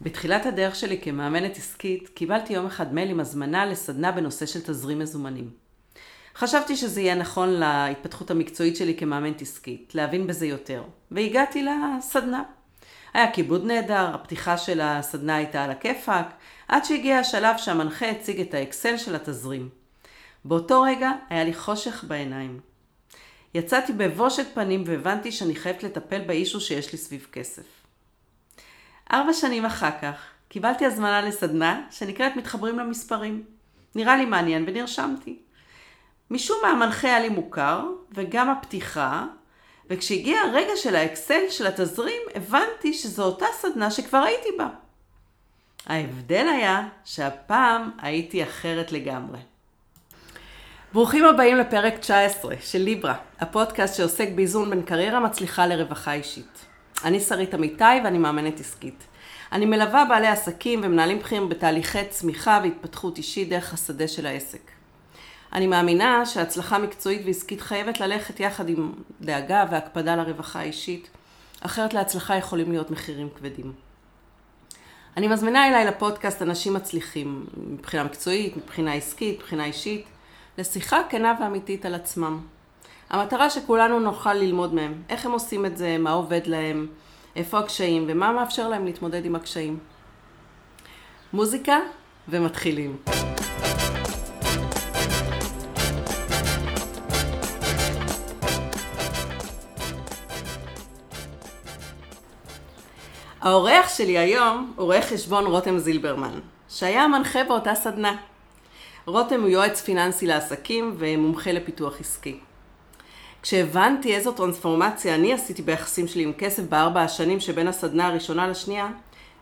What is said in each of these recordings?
בתחילת הדרך שלי כמאמנת עסקית, קיבלתי יום אחד מייל עם הזמנה לסדנה בנושא של תזרים מזומנים. חשבתי שזה יהיה נכון להתפתחות המקצועית שלי כמאמנת עסקית, להבין בזה יותר, והגעתי לסדנה. היה כיבוד נהדר, הפתיחה של הסדנה הייתה על הכיפאק, עד שהגיע השלב שהמנחה הציג את האקסל של התזרים. באותו רגע היה לי חושך בעיניים. יצאתי בבושת פנים והבנתי שאני חייבת לטפל באישו שיש לי סביב כסף. ארבע שנים אחר כך קיבלתי הזמנה לסדנה שנקראת מתחברים למספרים. נראה לי מעניין ונרשמתי. משום מה המנחה היה לי מוכר, וגם הפתיחה, וכשהגיע הרגע של האקסל של התזרים, הבנתי שזו אותה סדנה שכבר הייתי בה. ההבדל היה שהפעם הייתי אחרת לגמרי. ברוכים הבאים לפרק 19 של ליברה, הפודקאסט שעוסק באיזון בין קריירה מצליחה לרווחה אישית. אני שרית אמיתי ואני מאמנת עסקית. אני מלווה בעלי עסקים ומנהלים בכירים בתהליכי צמיחה והתפתחות אישית דרך השדה של העסק. אני מאמינה שהצלחה מקצועית ועסקית חייבת ללכת יחד עם דאגה והקפדה לרווחה האישית, אחרת להצלחה יכולים להיות מחירים כבדים. אני מזמינה אליי לפודקאסט אנשים מצליחים, מבחינה מקצועית, מבחינה עסקית, מבחינה אישית, לשיחה כנה ואמיתית על עצמם. המטרה שכולנו נוכל ללמוד מהם, איך הם עושים את זה, מה עובד להם, איפה הקשיים ומה מאפשר להם להתמודד עם הקשיים. מוזיקה ומתחילים. האורח שלי היום הוא רואה חשבון רותם זילברמן, שהיה המנחה באותה סדנה. רותם הוא יועץ פיננסי לעסקים ומומחה לפיתוח עסקי. כשהבנתי איזו טרנספורמציה אני עשיתי ביחסים שלי עם כסף בארבע השנים שבין הסדנה הראשונה לשנייה,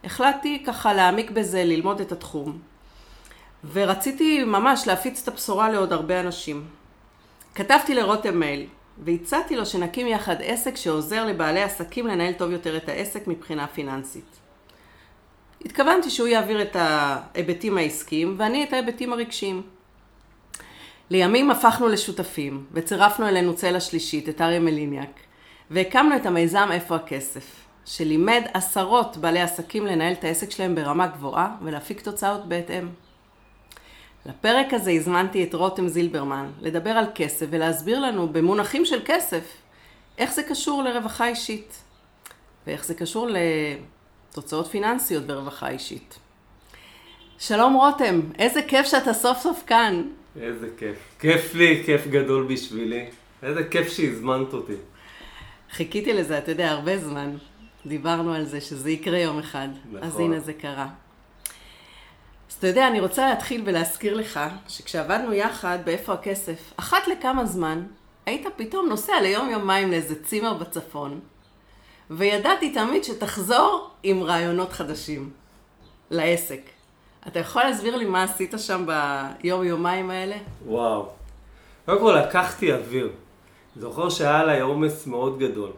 החלטתי ככה להעמיק בזה, ללמוד את התחום. ורציתי ממש להפיץ את הבשורה לעוד הרבה אנשים. כתבתי לרותם מייל, והצעתי לו שנקים יחד עסק שעוזר לבעלי עסקים לנהל טוב יותר את העסק מבחינה פיננסית. התכוונתי שהוא יעביר את ההיבטים העסקיים ואני את ההיבטים הרגשיים. לימים הפכנו לשותפים וצירפנו אלינו צלע שלישית, את אריה מליניאק, והקמנו את המיזם איפה הכסף, שלימד עשרות בעלי עסקים לנהל את העסק שלהם ברמה גבוהה ולהפיק תוצאות בהתאם. לפרק הזה הזמנתי את רותם זילברמן לדבר על כסף ולהסביר לנו במונחים של כסף איך זה קשור לרווחה אישית ואיך זה קשור לתוצאות פיננסיות ברווחה אישית. שלום רותם, איזה כיף שאתה סוף סוף כאן. איזה כיף. כיף לי, כיף גדול בשבילי. איזה כיף שהזמנת אותי. חיכיתי לזה, אתה יודע, הרבה זמן. דיברנו על זה, שזה יקרה יום אחד. נכון. אז הנה זה קרה. אז אתה יודע, אני רוצה להתחיל ולהזכיר לך, שכשעבדנו יחד באיפה הכסף, אחת לכמה זמן, היית פתאום נוסע ליום יומיים לאיזה צימר בצפון, וידעתי תמיד שתחזור עם רעיונות חדשים לעסק. אתה יכול להסביר לי מה עשית שם ביום יומיים האלה? וואו. קודם כל לקחתי אוויר. זוכר שהיה עליי עומס מאוד גדול.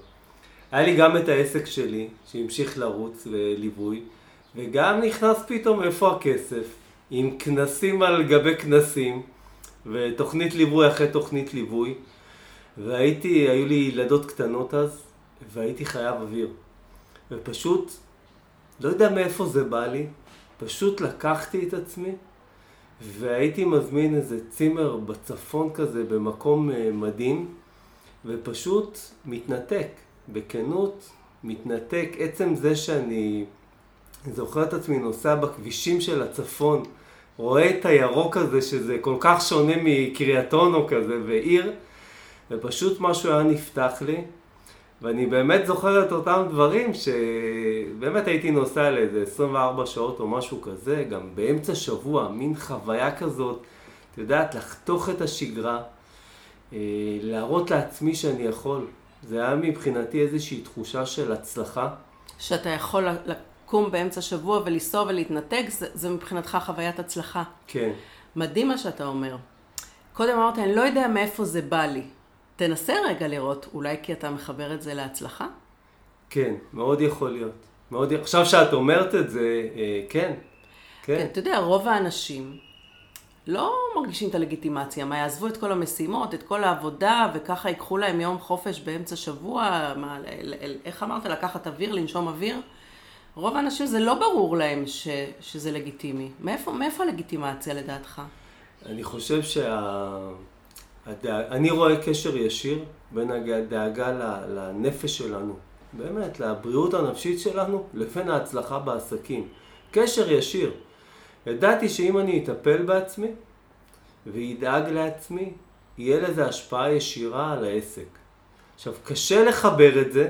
היה לי גם את העסק שלי, שהמשיך לרוץ וליווי, וגם נכנס פתאום איפה הכסף, עם כנסים על גבי כנסים, ותוכנית ליווי אחרי תוכנית ליווי, והייתי, היו לי ילדות קטנות אז, והייתי חייב אוויר. ופשוט, לא יודע מאיפה זה בא לי, פשוט לקחתי את עצמי, והייתי מזמין איזה צימר בצפון כזה, במקום אה, מדהים, ופשוט מתנתק, בכנות, מתנתק. עצם זה שאני זוכר את עצמי נוסע בכבישים של הצפון, רואה את הירוק הזה, שזה כל כך שונה מקריית אונו כזה, ועיר, ופשוט משהו היה נפתח לי. ואני באמת זוכר את אותם דברים שבאמת הייתי נוסע לאיזה 24 שעות או משהו כזה, גם באמצע שבוע, מין חוויה כזאת, את יודעת, לחתוך את השגרה, אה, להראות לעצמי שאני יכול. זה היה מבחינתי איזושהי תחושה של הצלחה. שאתה יכול לקום באמצע שבוע ולנסוע ולהתנתק, זה, זה מבחינתך חוויית הצלחה. כן. מדהים מה שאתה אומר. קודם אמרת, אני לא יודע מאיפה זה בא לי. תנסה רגע לראות, אולי כי אתה מחבר את זה להצלחה? כן, מאוד יכול להיות. מאוד... עכשיו שאת אומרת את זה, אה, כן. כן. כן, אתה יודע, רוב האנשים לא מרגישים את הלגיטימציה, מה יעזבו את כל המשימות, את כל העבודה, וככה ייקחו להם יום חופש באמצע שבוע, מה, איך אמרת, לקחת אוויר, לנשום אוויר? רוב האנשים זה לא ברור להם ש, שזה לגיטימי. מאיפה, מאיפה הלגיטימציה לדעתך? אני חושב שה... הדאג... אני רואה קשר ישיר בין הדאגה לנפש שלנו, באמת, לבריאות הנפשית שלנו, לבין ההצלחה בעסקים. קשר ישיר. ידעתי שאם אני אטפל בעצמי ואדאג לעצמי, יהיה לזה השפעה ישירה על העסק. עכשיו, קשה לחבר את זה,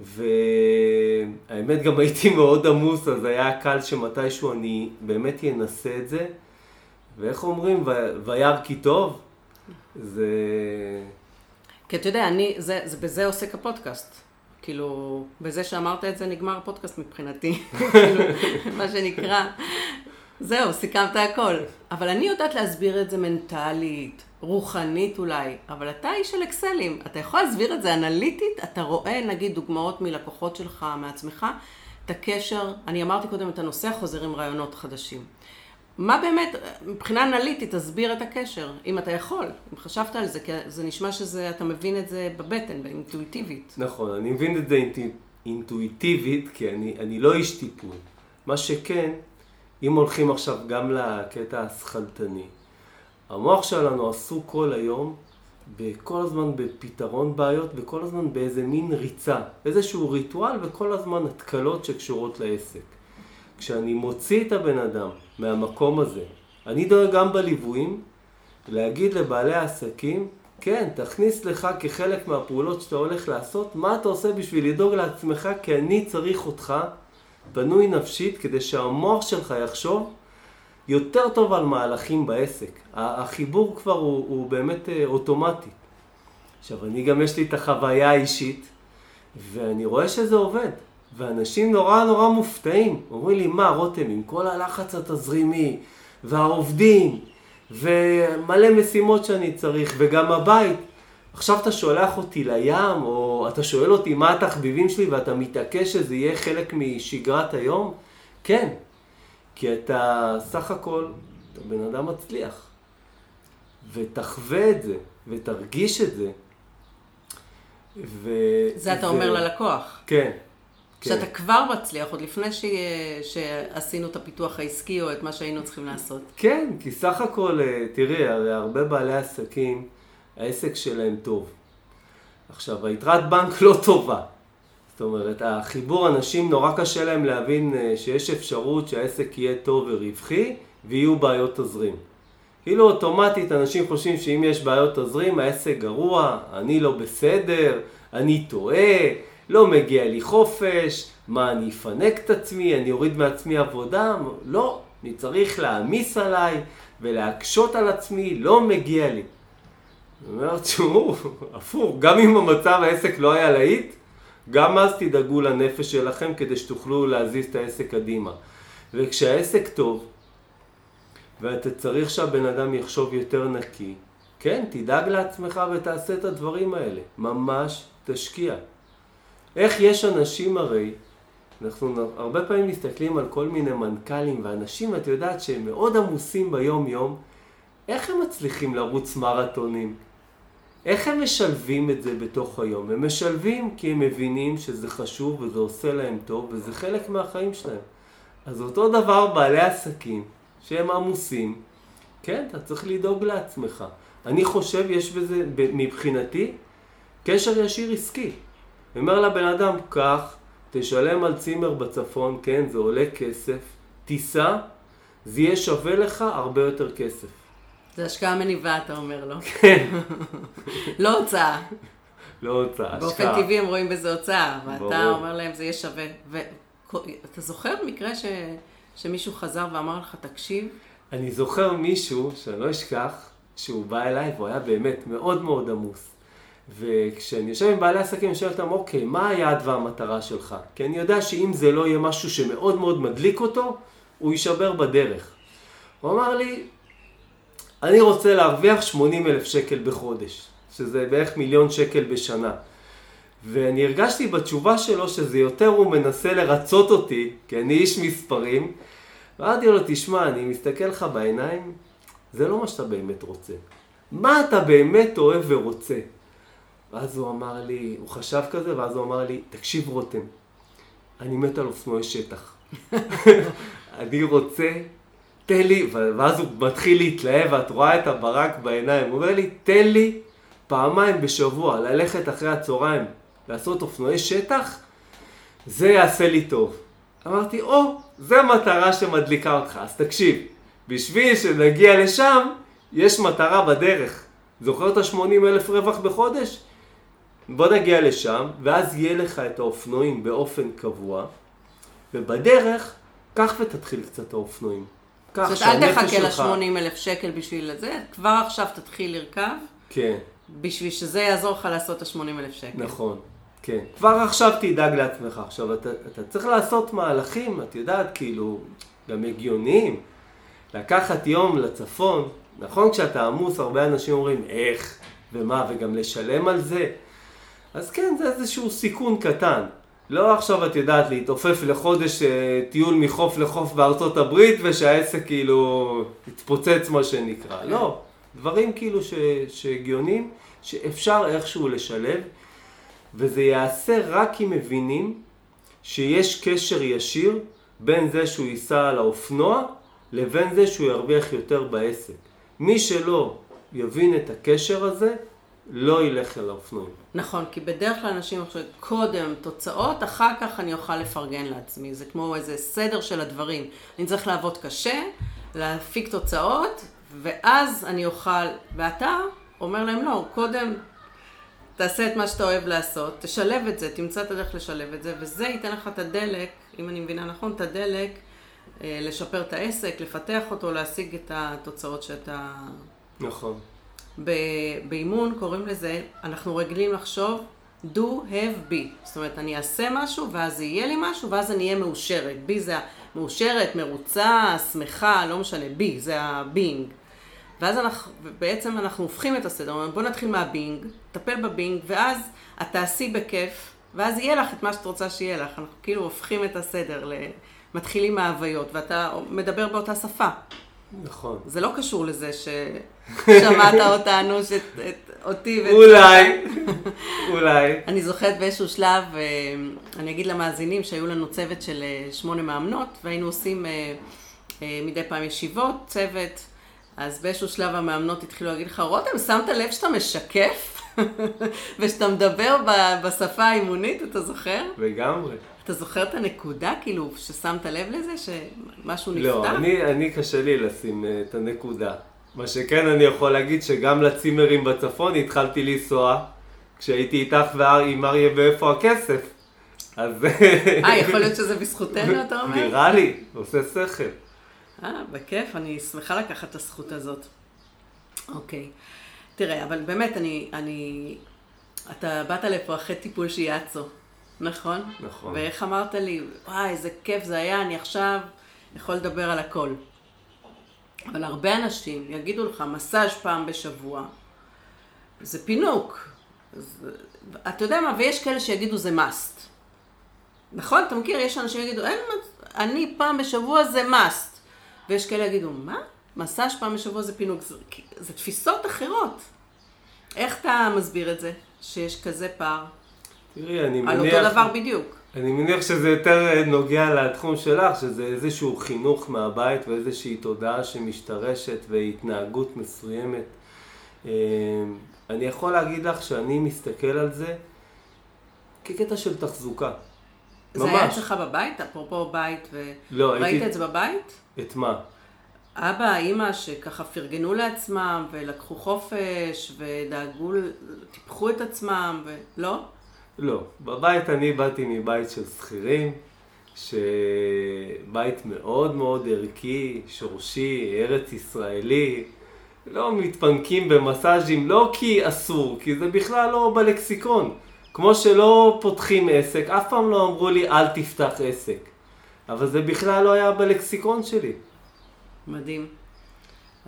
והאמת גם הייתי מאוד עמוס, אז היה קל שמתישהו אני באמת אנסה את זה. ואיך אומרים, וירא כי טוב, זה... כי אתה יודע, אני, זה, זה, בזה עוסק הפודקאסט. כאילו, בזה שאמרת את זה נגמר הפודקאסט מבחינתי. כאילו, מה שנקרא. זהו, סיכמת הכל. אבל אני יודעת להסביר את זה מנטלית, רוחנית אולי, אבל אתה איש של אקסלים. אתה יכול להסביר את זה אנליטית? אתה רואה, נגיד, דוגמאות מלקוחות שלך, מעצמך, את הקשר, אני אמרתי קודם את הנושא, חוזר עם רעיונות חדשים. מה באמת, מבחינה אנליטית, תסביר את הקשר, אם אתה יכול, אם חשבת על זה, כי זה נשמע שאתה מבין את זה בבטן, באינטואיטיבית. נכון, אני מבין את זה אינטואיטיבית, כי אני, אני לא איש טיפול. מה שכן, אם הולכים עכשיו גם לקטע השכלתני, המוח שלנו עסוק כל היום, כל הזמן בפתרון בעיות, וכל הזמן באיזה מין ריצה, איזשהו ריטואל, וכל הזמן התקלות שקשורות לעסק. כשאני מוציא את הבן אדם מהמקום הזה, אני דואג גם בליוויים להגיד לבעלי העסקים, כן, תכניס לך כחלק מהפעולות שאתה הולך לעשות, מה אתה עושה בשביל לדאוג לעצמך, כי אני צריך אותך בנוי נפשית כדי שהמוח שלך יחשוב יותר טוב על מהלכים בעסק. החיבור כבר הוא, הוא באמת אה, אוטומטי. עכשיו, אני גם יש לי את החוויה האישית, ואני רואה שזה עובד. ואנשים נורא נורא מופתעים. אומרים לי, מה, רותם, עם כל הלחץ התזרימי, והעובדים, ומלא משימות שאני צריך, וגם הבית, עכשיו אתה שולח אותי לים, או אתה שואל אותי מה התחביבים שלי, ואתה מתעקש שזה יהיה חלק משגרת היום? כן, כי אתה סך הכל, אתה בן אדם מצליח. ותחווה את זה, ותרגיש את זה. ו... זה אתה אומר ללקוח. כן. שאתה כן. כבר מצליח, עוד לפני ש... שעשינו את הפיתוח העסקי או את מה שהיינו צריכים לעשות. כן, כי סך הכל, אה, תראי, הרי הרבה בעלי עסקים, העסק שלהם טוב. עכשיו, היתרת בנק לא טובה. זאת אומרת, החיבור, אנשים נורא קשה להם להבין אה, שיש אפשרות שהעסק יהיה טוב ורווחי ויהיו בעיות תזרים. כאילו אוטומטית אנשים חושבים שאם יש בעיות תזרים, העסק גרוע, אני לא בסדר, אני טועה, לא מגיע לי חופש, מה אני אפנק את עצמי, אני אוריד מעצמי עבודה, לא, אני צריך להעמיס עליי ולהקשות על עצמי, לא מגיע לי. אני אומר, תשמעו, הפוך, גם אם המצב העסק לא היה להיט, גם אז תדאגו לנפש שלכם כדי שתוכלו להזיז את העסק קדימה. וכשהעסק טוב, ואתה צריך שהבן אדם יחשוב יותר נקי, כן, תדאג לעצמך ותעשה את הדברים האלה. ממש תשקיע. איך יש אנשים הרי, אנחנו הרבה פעמים מסתכלים על כל מיני מנכ"לים ואנשים, את יודעת שהם מאוד עמוסים ביום יום, איך הם מצליחים לרוץ מרתונים? איך הם משלבים את זה בתוך היום? הם משלבים כי הם מבינים שזה חשוב וזה עושה להם טוב וזה חלק מהחיים שלהם. אז אותו דבר בעלי עסקים שהם עמוסים, כן, אתה צריך לדאוג לעצמך. אני חושב, יש בזה, מבחינתי, קשר ישיר עסקי. אומר לבן אדם, קח, תשלם על צימר בצפון, כן, זה עולה כסף, תיסע, זה יהיה שווה לך הרבה יותר כסף. זה השקעה מניבה, אתה אומר לו. כן. לא הוצאה. לא הוצאה, השקעה. באופן טבעי הם רואים בזה הוצאה, ואתה אומר להם זה יהיה שווה. ואתה זוכר מקרה ש... שמישהו חזר ואמר לך, תקשיב? אני זוכר מישהו, שאני לא אשכח, שהוא בא אליי והוא היה באמת מאוד מאוד עמוס. וכשאני יושב עם בעלי עסקים, אני שואל אותם, אוקיי, מה היעד והמטרה שלך? כי אני יודע שאם זה לא יהיה משהו שמאוד מאוד מדליק אותו, הוא יישבר בדרך. הוא אמר לי, אני רוצה להרוויח 80 אלף שקל בחודש, שזה בערך מיליון שקל בשנה. ואני הרגשתי בתשובה שלו שזה יותר הוא מנסה לרצות אותי, כי אני איש מספרים. ואמרתי לו, תשמע, אני מסתכל לך בעיניים, זה לא מה שאתה באמת רוצה. מה אתה באמת אוהב ורוצה? ואז הוא אמר לי, הוא חשב כזה, ואז הוא אמר לי, תקשיב רותם, אני מת על אופנועי שטח. אני רוצה, תן לי, ואז הוא מתחיל להתלהב, ואת רואה את הברק בעיניים, הוא אומר לי, תן לי פעמיים בשבוע ללכת אחרי הצהריים, לעשות אופנועי שטח, זה יעשה לי טוב. אמרתי, או, זה מטרה שמדליקה אותך, אז תקשיב, בשביל שנגיע לשם, יש מטרה בדרך. זוכר את ה-80 אלף רווח בחודש? בוא נגיע לשם, ואז יהיה לך את האופנועים באופן קבוע, ובדרך, קח ותתחיל קצת האופנועים. קח, זאת אומרת, אל תחכה ל-80 אלף שקל בשביל זה, כבר עכשיו תתחיל לרכב. כן. בשביל שזה יעזור לך לעשות את ה-80 אלף שקל. נכון, כן. כבר עכשיו תדאג לעצמך. עכשיו, אתה, אתה צריך לעשות מהלכים, את יודעת, כאילו, גם הגיוניים. לקחת יום לצפון, נכון כשאתה עמוס, הרבה אנשים אומרים, איך, ומה, וגם לשלם על זה. אז כן, זה איזשהו סיכון קטן. לא עכשיו את יודעת להתעופף לחודש אה, טיול מחוף לחוף בארצות הברית ושהעסק כאילו יתפוצץ מה שנקרא. לא, דברים כאילו שהגיונים, שאפשר איכשהו לשלב, וזה ייעשה רק אם מבינים שיש קשר ישיר בין זה שהוא ייסע על האופנוע לבין זה שהוא ירוויח יותר בעסק. מי שלא יבין את הקשר הזה, לא ילך אל האופנועים. נכון, כי בדרך כלל אנשים חושבים, קודם תוצאות, אחר כך אני אוכל לפרגן לעצמי. זה כמו איזה סדר של הדברים. אני צריך לעבוד קשה, להפיק תוצאות, ואז אני אוכל, ואתה אומר להם, לא, קודם תעשה את מה שאתה אוהב לעשות, תשלב את זה, תמצא את הדרך לשלב את זה, וזה ייתן לך את הדלק, אם אני מבינה נכון, את הדלק, אה, לשפר את העסק, לפתח אותו, להשיג את התוצאות שאתה... נכון. באימון קוראים לזה, אנחנו רגילים לחשוב do, have, be. זאת אומרת, אני אעשה משהו, ואז יהיה לי משהו, ואז אני אהיה מאושרת. be זה מאושרת, מרוצה, שמחה, לא משנה, be זה ה-being. ואז אנחנו, בעצם אנחנו הופכים את הסדר, בוא נתחיל מהבינג, טפל בבינג, ואז את תעשי בכיף, ואז יהיה לך את מה שאת רוצה שיהיה לך. אנחנו כאילו הופכים את הסדר, מתחילים מההוויות, ואתה מדבר באותה שפה. נכון. זה לא קשור לזה ששמעת אותנו, שאת, את, אותי ואת... אולי, אולי. אני זוכרת באיזשהו שלב, אה, אני אגיד למאזינים שהיו לנו צוות של אה, שמונה מאמנות, והיינו עושים אה, מדי פעם ישיבות, צוות, אז באיזשהו שלב המאמנות התחילו להגיד לך, רותם, שמת לב שאתה משקף? ושאתה מדבר בשפה האימונית, אתה זוכר? לגמרי. אתה זוכר את הנקודה, כאילו, ששמת לב לזה, שמשהו נפתח? לא, אני, אני קשה לי לשים uh, את הנקודה. מה שכן, אני יכול להגיד שגם לצימרים בצפון התחלתי לנסוע כשהייתי איתך ועם אריה ואיפה הכסף. אז... אה, יכול להיות שזה בזכותנו, אתה אומר? נראה לי, עושה שכל. אה, בכיף, אני שמחה לקחת את הזכות הזאת. אוקיי. תראה, אבל באמת, אני, אני... אתה באת לפה אחרי טיפול שיאצו. נכון? נכון. ואיך אמרת לי, וואי, איזה כיף זה היה, אני עכשיו יכול לדבר על הכל. אבל הרבה אנשים יגידו לך, מסאז' פעם בשבוע, זה פינוק. אז, אתה יודע מה, ויש כאלה שיגידו זה must. נכון? אתה מכיר? יש אנשים שיגידו, אין, אני פעם בשבוע זה must. ויש כאלה שיגידו, מה? מסאז' פעם בשבוע זה פינוק. זה, זה תפיסות אחרות. איך אתה מסביר את זה, שיש כזה פער? תראי, אני מניח... על אותו דבר בדיוק. אני מניח שזה יותר אה, נוגע לתחום שלך, שזה איזשהו חינוך מהבית ואיזושהי תודעה שמשתרשת והתנהגות מסוימת. אה, אני יכול להגיד לך שאני מסתכל על זה כקטע של תחזוקה. זה ממש. היה אצלך בבית? אפרופו בית, וראית לא, הייתי... את זה בבית? את מה? אבא, אימא, שככה פרגנו לעצמם, ולקחו חופש, ודאגו, טיפחו את עצמם, ולא? לא. בבית אני באתי מבית של שכירים, שבית מאוד מאוד ערכי, שורשי, ארץ ישראלי. לא מתפנקים במסאז'ים, לא כי אסור, כי זה בכלל לא בלקסיקון. כמו שלא פותחים עסק, אף פעם לא אמרו לי אל תפתח עסק. אבל זה בכלל לא היה בלקסיקון שלי. מדהים.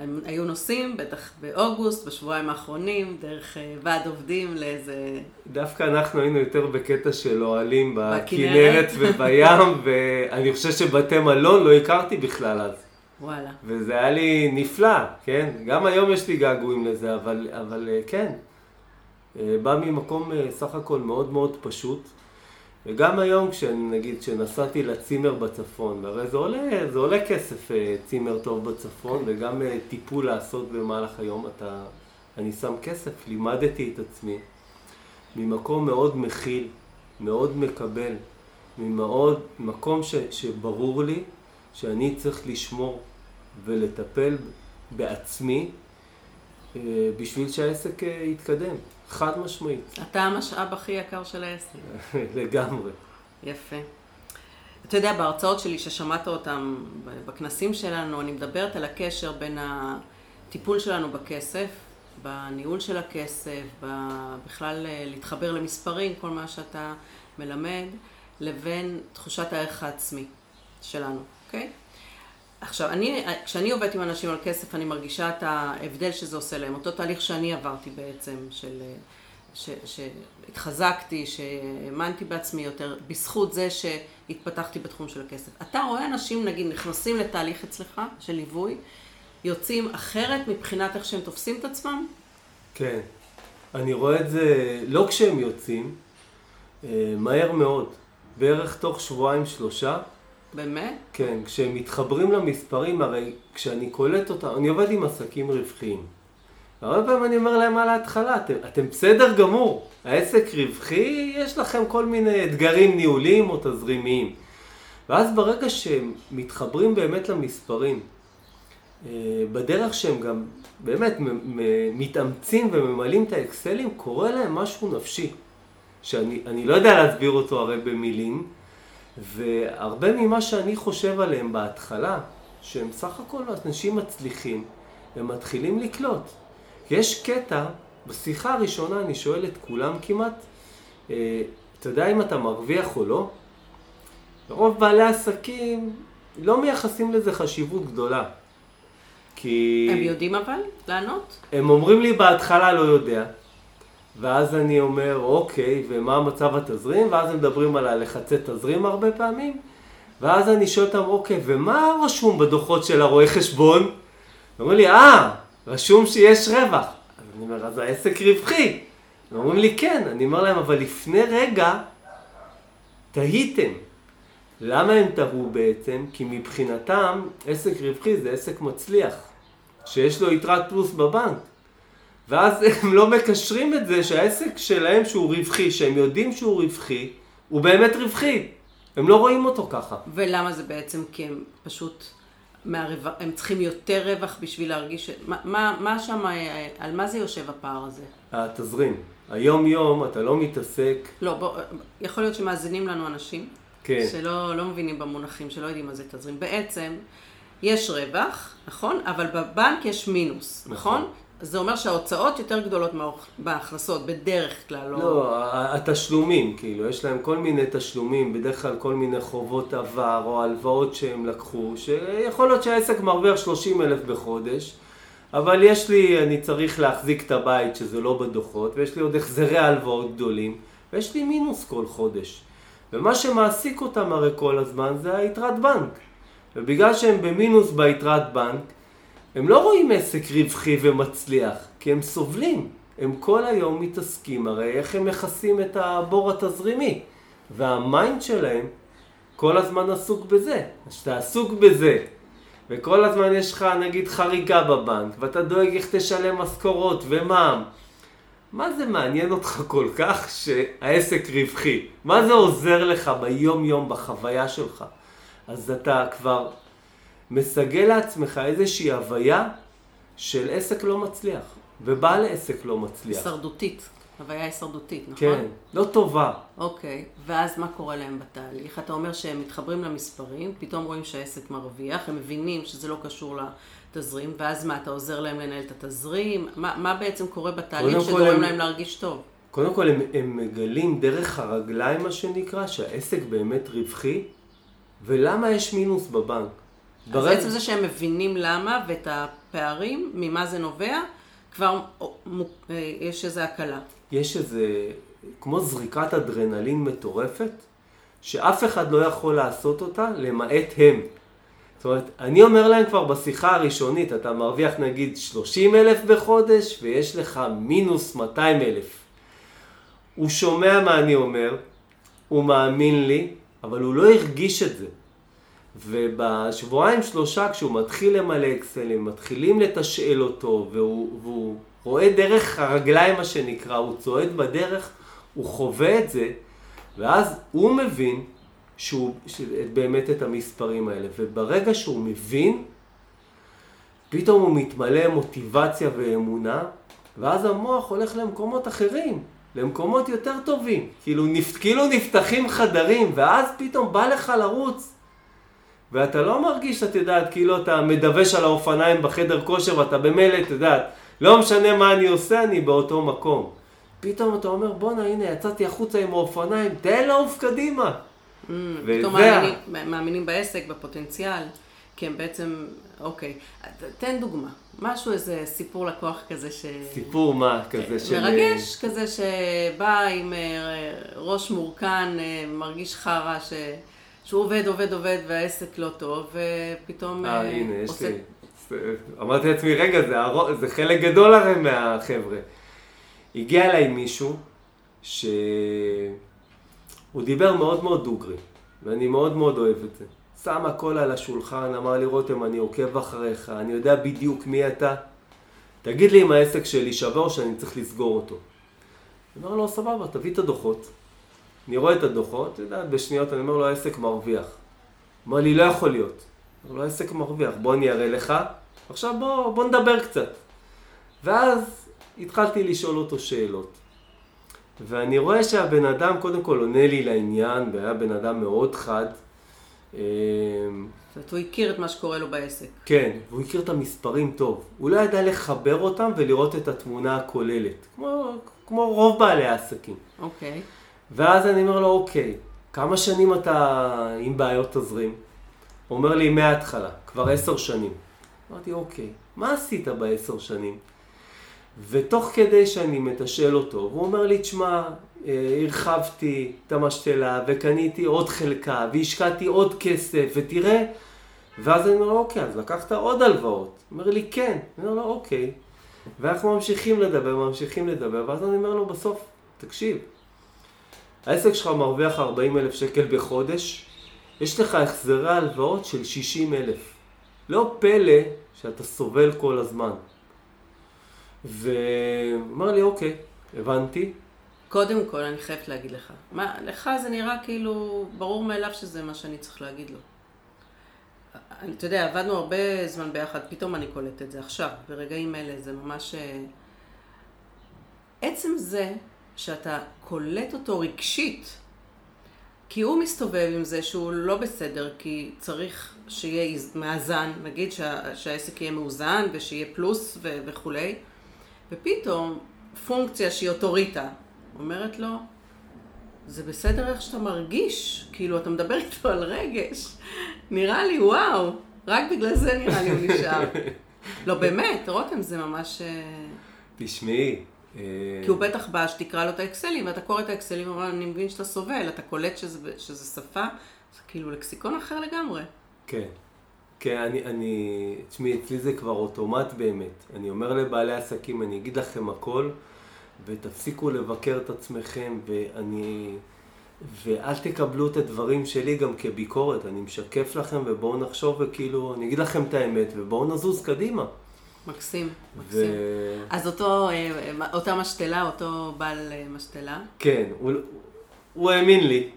הם היו נוסעים, בטח באוגוסט, בשבועיים האחרונים, דרך אה, ועד עובדים לאיזה... דווקא אנחנו היינו יותר בקטע של אוהלים בכנרת ובים, ואני חושב שבתי מלון לא הכרתי בכלל אז. וואלה. וזה היה לי נפלא, כן? גם היום יש לי געגועים לזה, אבל, אבל אה, כן. אה, בא ממקום סך הכל מאוד מאוד פשוט. וגם היום, כשנגיד, כשנסעתי לצימר בצפון, הרי זה עולה, זה עולה כסף אה, צימר טוב בצפון, וגם אה, טיפול לעשות במהלך היום, אתה, אני שם כסף, לימדתי את עצמי ממקום מאוד מכיל, מאוד מקבל, ממאוד, מקום ש, שברור לי שאני צריך לשמור ולטפל בעצמי אה, בשביל שהעסק יתקדם. חד משמעית. אתה המשאב הכי יקר של העסק. לגמרי. יפה. אתה יודע, בהרצאות שלי ששמעת אותם בכנסים שלנו, אני מדברת על הקשר בין הטיפול שלנו בכסף, בניהול של הכסף, בכלל אה, להתחבר למספרים, כל מה שאתה מלמד, לבין תחושת הערך העצמי שלנו, אוקיי? עכשיו, אני, כשאני עובדת עם אנשים על כסף, אני מרגישה את ההבדל שזה עושה להם. אותו תהליך שאני עברתי בעצם, של, ש, שהתחזקתי, שהאמנתי בעצמי יותר, בזכות זה שהתפתחתי בתחום של הכסף. אתה רואה אנשים, נגיד, נכנסים לתהליך אצלך, של ליווי, יוצאים אחרת מבחינת איך שהם תופסים את עצמם? כן. אני רואה את זה לא כשהם יוצאים, אה, מהר מאוד. בערך תוך שבועיים שלושה. באמת? כן, כשהם מתחברים למספרים, הרי כשאני קולט אותם, אני עובד עם עסקים רווחיים. הרבה פעמים אני אומר להם על ההתחלה, אתם, אתם בסדר גמור, העסק רווחי, יש לכם כל מיני אתגרים ניהוליים או תזרימיים. ואז ברגע שהם מתחברים באמת למספרים, אה, בדרך שהם גם באמת מתאמצים וממלאים את האקסלים, קורה להם משהו נפשי, שאני לא יודע להסביר אותו הרי במילים, והרבה ממה שאני חושב עליהם בהתחלה, שהם סך הכל אנשים מצליחים, הם מתחילים לקלוט. יש קטע, בשיחה הראשונה אני שואל את כולם כמעט, אה, אתה יודע אם אתה מרוויח או לא? רוב בעלי עסקים לא מייחסים לזה חשיבות גדולה. כי... הם יודעים אבל לענות? הם אומרים לי בהתחלה לא יודע. ואז אני אומר, אוקיי, ומה המצב התזרים? ואז הם מדברים על הלחצי תזרים הרבה פעמים. ואז אני שואל אותם, אוקיי, ומה רשום בדוחות של הרואה חשבון? אומרים לי, אה, רשום שיש רווח. אז אני אומר, אז העסק רווחי. הם אומרים לי, כן. אני אומר להם, אבל לפני רגע תהיתם. למה הם תהו בעצם? כי מבחינתם עסק רווחי זה עסק מצליח, שיש לו יתרת פלוס בבנק. ואז הם לא מקשרים את זה שהעסק שלהם שהוא רווחי, שהם יודעים שהוא רווחי, הוא באמת רווחי. הם לא רואים אותו ככה. ולמה זה בעצם? כי הם פשוט, מהרווח, הם צריכים יותר רווח בשביל להרגיש... מה, מה, מה שם, על מה זה יושב הפער הזה? התזרים. היום יום אתה לא מתעסק... לא, בוא, יכול להיות שמאזינים לנו אנשים. כן. שלא לא מבינים במונחים, שלא יודעים מה זה תזרים. בעצם, יש רווח, נכון? אבל בבנק יש מינוס, נכון? נכון? זה אומר שההוצאות יותר גדולות מההכנסות, בדרך כלל. לא, לא התשלומים, כאילו, יש להם כל מיני תשלומים, בדרך כלל כל מיני חובות עבר או הלוואות שהם לקחו, שיכול להיות שהעסק מרוויח 30 אלף בחודש, אבל יש לי, אני צריך להחזיק את הבית שזה לא בדוחות, ויש לי עוד החזרי הלוואות גדולים, ויש לי מינוס כל חודש. ומה שמעסיק אותם הרי כל הזמן זה היתרת בנק. ובגלל שהם במינוס ביתרת בנק, הם לא רואים עסק רווחי ומצליח, כי הם סובלים. הם כל היום מתעסקים הרי איך הם מכסים את הבור התזרימי. והמיינד שלהם כל הזמן עסוק בזה. אז כשאתה עסוק בזה, וכל הזמן יש לך נגיד חריגה בבנק, ואתה דואג איך תשלם משכורות ומע"מ, מה זה מעניין אותך כל כך שהעסק רווחי? מה זה עוזר לך ביום יום בחוויה שלך? אז אתה כבר מסגל לעצמך איזושהי הוויה של עסק לא מצליח, ובעל עסק לא מצליח. הישרדותית, הוויה הישרדותית, נכון? כן, לא טובה. אוקיי, ואז מה קורה להם בתהליך? אתה אומר שהם מתחברים למספרים, פתאום רואים שהעסק מרוויח, הם מבינים שזה לא קשור לתזרים, ואז מה, אתה עוזר להם לנהל את התזרים? מה, מה בעצם קורה בתהליך שגורם הם... להם להרגיש טוב? קודם כל הם, הם מגלים דרך הרגליים, מה שנקרא, שהעסק באמת רווחי, ולמה יש מינוס בבנק. אז בעצם זה שהם מבינים למה ואת הפערים, ממה זה נובע, כבר אה, יש איזו הקלה. יש איזה, כמו זריקת אדרנלין מטורפת, שאף אחד לא יכול לעשות אותה למעט הם. זאת אומרת, אני אומר להם כבר בשיחה הראשונית, אתה מרוויח נגיד 30 אלף בחודש ויש לך מינוס 200 אלף. הוא שומע מה אני אומר, הוא מאמין לי, אבל הוא לא הרגיש את זה. ובשבועיים שלושה כשהוא מתחיל למלא אקסלים, מתחילים לתשאל אותו, והוא, והוא רואה דרך הרגליים מה שנקרא, הוא צועד בדרך, הוא חווה את זה, ואז הוא מבין שהוא, באמת את המספרים האלה. וברגע שהוא מבין, פתאום הוא מתמלא מוטיבציה ואמונה, ואז המוח הולך למקומות אחרים, למקומות יותר טובים. כאילו, נפ, כאילו נפתחים חדרים, ואז פתאום בא לך לרוץ. ואתה לא מרגיש, את יודעת, כאילו אתה מדווש על האופניים בחדר כושר ואתה במילא, את יודעת, לא משנה מה אני עושה, אני באותו מקום. פתאום אתה אומר, בואנה, הנה, יצאתי החוצה עם האופניים, תן לעוף קדימה. Mm, פתאום מאמינים, מאמינים בעסק, בפוטנציאל, כי הם בעצם, אוקיי. תן דוגמה. משהו, איזה סיפור לקוח כזה ש... סיפור מה? כזה של... מרגש, כזה שבא עם אה, ראש מורכן, אה, מרגיש חרא, ש... שהוא עובד, עובד, עובד, והעסק לא טוב, ופתאום... אה, אה הנה, יש לי... אמרתי לעצמי, רגע, זה, הר... זה חלק גדול הרי מהחבר'ה. הגיע אליי מישהו שהוא דיבר מאוד מאוד דוגרי, ואני מאוד מאוד אוהב את זה. שם הכל על השולחן, אמר לי, רותם, אני עוקב אחריך, אני יודע בדיוק מי אתה. תגיד לי אם העסק שלי שווה או שאני צריך לסגור אותו. אומר לו, סבבה, תביא את הדוחות. אני רואה את הדוחות, אתה יודע, בשניות אני אומר לו, העסק מרוויח. אומר לי, לא יכול להיות. אומר לו, העסק מרוויח, בוא אני אראה לך, עכשיו בוא, בוא נדבר קצת. ואז התחלתי לשאול אותו שאלות. ואני רואה שהבן אדם קודם כל עונה לי לעניין, והיה בן אדם מאוד חד. אמ, זאת אומרת, הוא הכיר את מה שקורה לו בעסק. כן, והוא הכיר את המספרים טוב. הוא לא ידע לחבר אותם ולראות את התמונה הכוללת, כמו, כמו רוב בעלי העסקים. אוקיי. Okay. ואז אני אומר לו, אוקיי, כמה שנים אתה עם בעיות תזרים? הוא אומר לי, מההתחלה, כבר עשר שנים. אמרתי, אוקיי, מה עשית בעשר שנים? ותוך כדי שאני מתשאל אותו, הוא אומר לי, תשמע, אה, הרחבתי את המשתלה וקניתי עוד חלקה והשקעתי עוד כסף ותראה ואז אני אומר לו, אוקיי, אז לקחת עוד הלוואות? הוא אומר לי, כן. אני אומר לו, אוקיי. ואנחנו ממשיכים לדבר, ממשיכים לדבר, ואז אני אומר לו בסוף, תקשיב, העסק שלך מרוויח 40 אלף שקל בחודש, יש לך החזרי הלוואות של 60 אלף. לא פלא שאתה סובל כל הזמן. ואמר לי, אוקיי, הבנתי. קודם כל, אני חייבת להגיד לך. מה, לך זה נראה כאילו ברור מאליו שזה מה שאני צריך להגיד לו. אתה יודע, עבדנו הרבה זמן ביחד, פתאום אני קולטת את זה עכשיו, ברגעים אלה, זה ממש... אה, עצם זה שאתה קולט אותו רגשית, כי הוא מסתובב עם זה שהוא לא בסדר, כי צריך שיהיה מאזן, נגיד שה, שהעסק יהיה מאוזן ושיהיה פלוס ו, וכולי, ופתאום פונקציה שהיא אוטוריטה אומרת לו, זה בסדר איך שאתה מרגיש, כאילו אתה מדבר איתו על רגש, נראה לי וואו, רק בגלל זה נראה לי הוא נשאר. לא באמת, רותם זה ממש... אה, תשמעי, כי הוא בטח בא שתקרא לו את האקסלים, ואתה קורא את האקסלים ואומר, אני מבין שאתה סובל, אתה קולט שזה, שזה שפה, זה כאילו לקסיקון אחר לגמרי. כן. כן, אני, אני, תשמעי, אצלי זה כבר אוטומט באמת. אני אומר לבעלי עסקים, אני אגיד לכם הכל, ותפסיקו לבקר את עצמכם, ואני, ואל תקבלו את הדברים שלי גם כביקורת. אני משקף לכם, ובואו נחשוב, וכאילו, אני אגיד לכם את האמת, ובואו נזוז קדימה. מקסים, מקסים. ו... אז אותו, אה, אותה משתלה, אותו בעל אה, משתלה? כן, הוא, הוא האמין לי.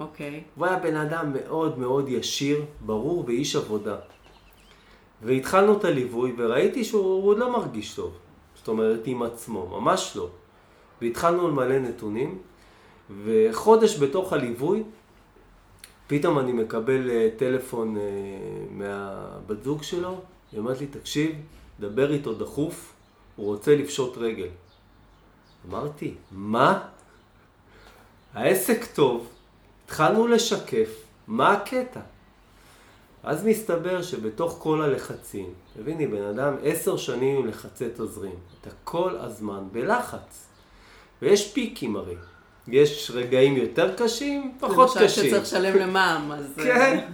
אוקיי. הוא היה בן אדם מאוד מאוד ישיר, ברור ואיש עבודה. והתחלנו את הליווי וראיתי שהוא לא מרגיש טוב. זאת אומרת, עם עצמו, ממש לא. והתחלנו למלא נתונים, וחודש בתוך הליווי, פתאום אני מקבל אה, טלפון מהבת זוג שלו, היא אומרת לי, תקשיב, דבר איתו דחוף, הוא רוצה לפשוט רגל. אמרתי, מה? העסק טוב, התחלנו לשקף, מה הקטע? אז מסתבר שבתוך כל הלחצים, תביני, בן אדם עשר שנים עם לחצי תזרים, אתה כל הזמן בלחץ. ויש פיקים הרי. יש רגעים יותר קשים, פחות קשים. למשל שצריך לשלם למע"מ, אז... כן.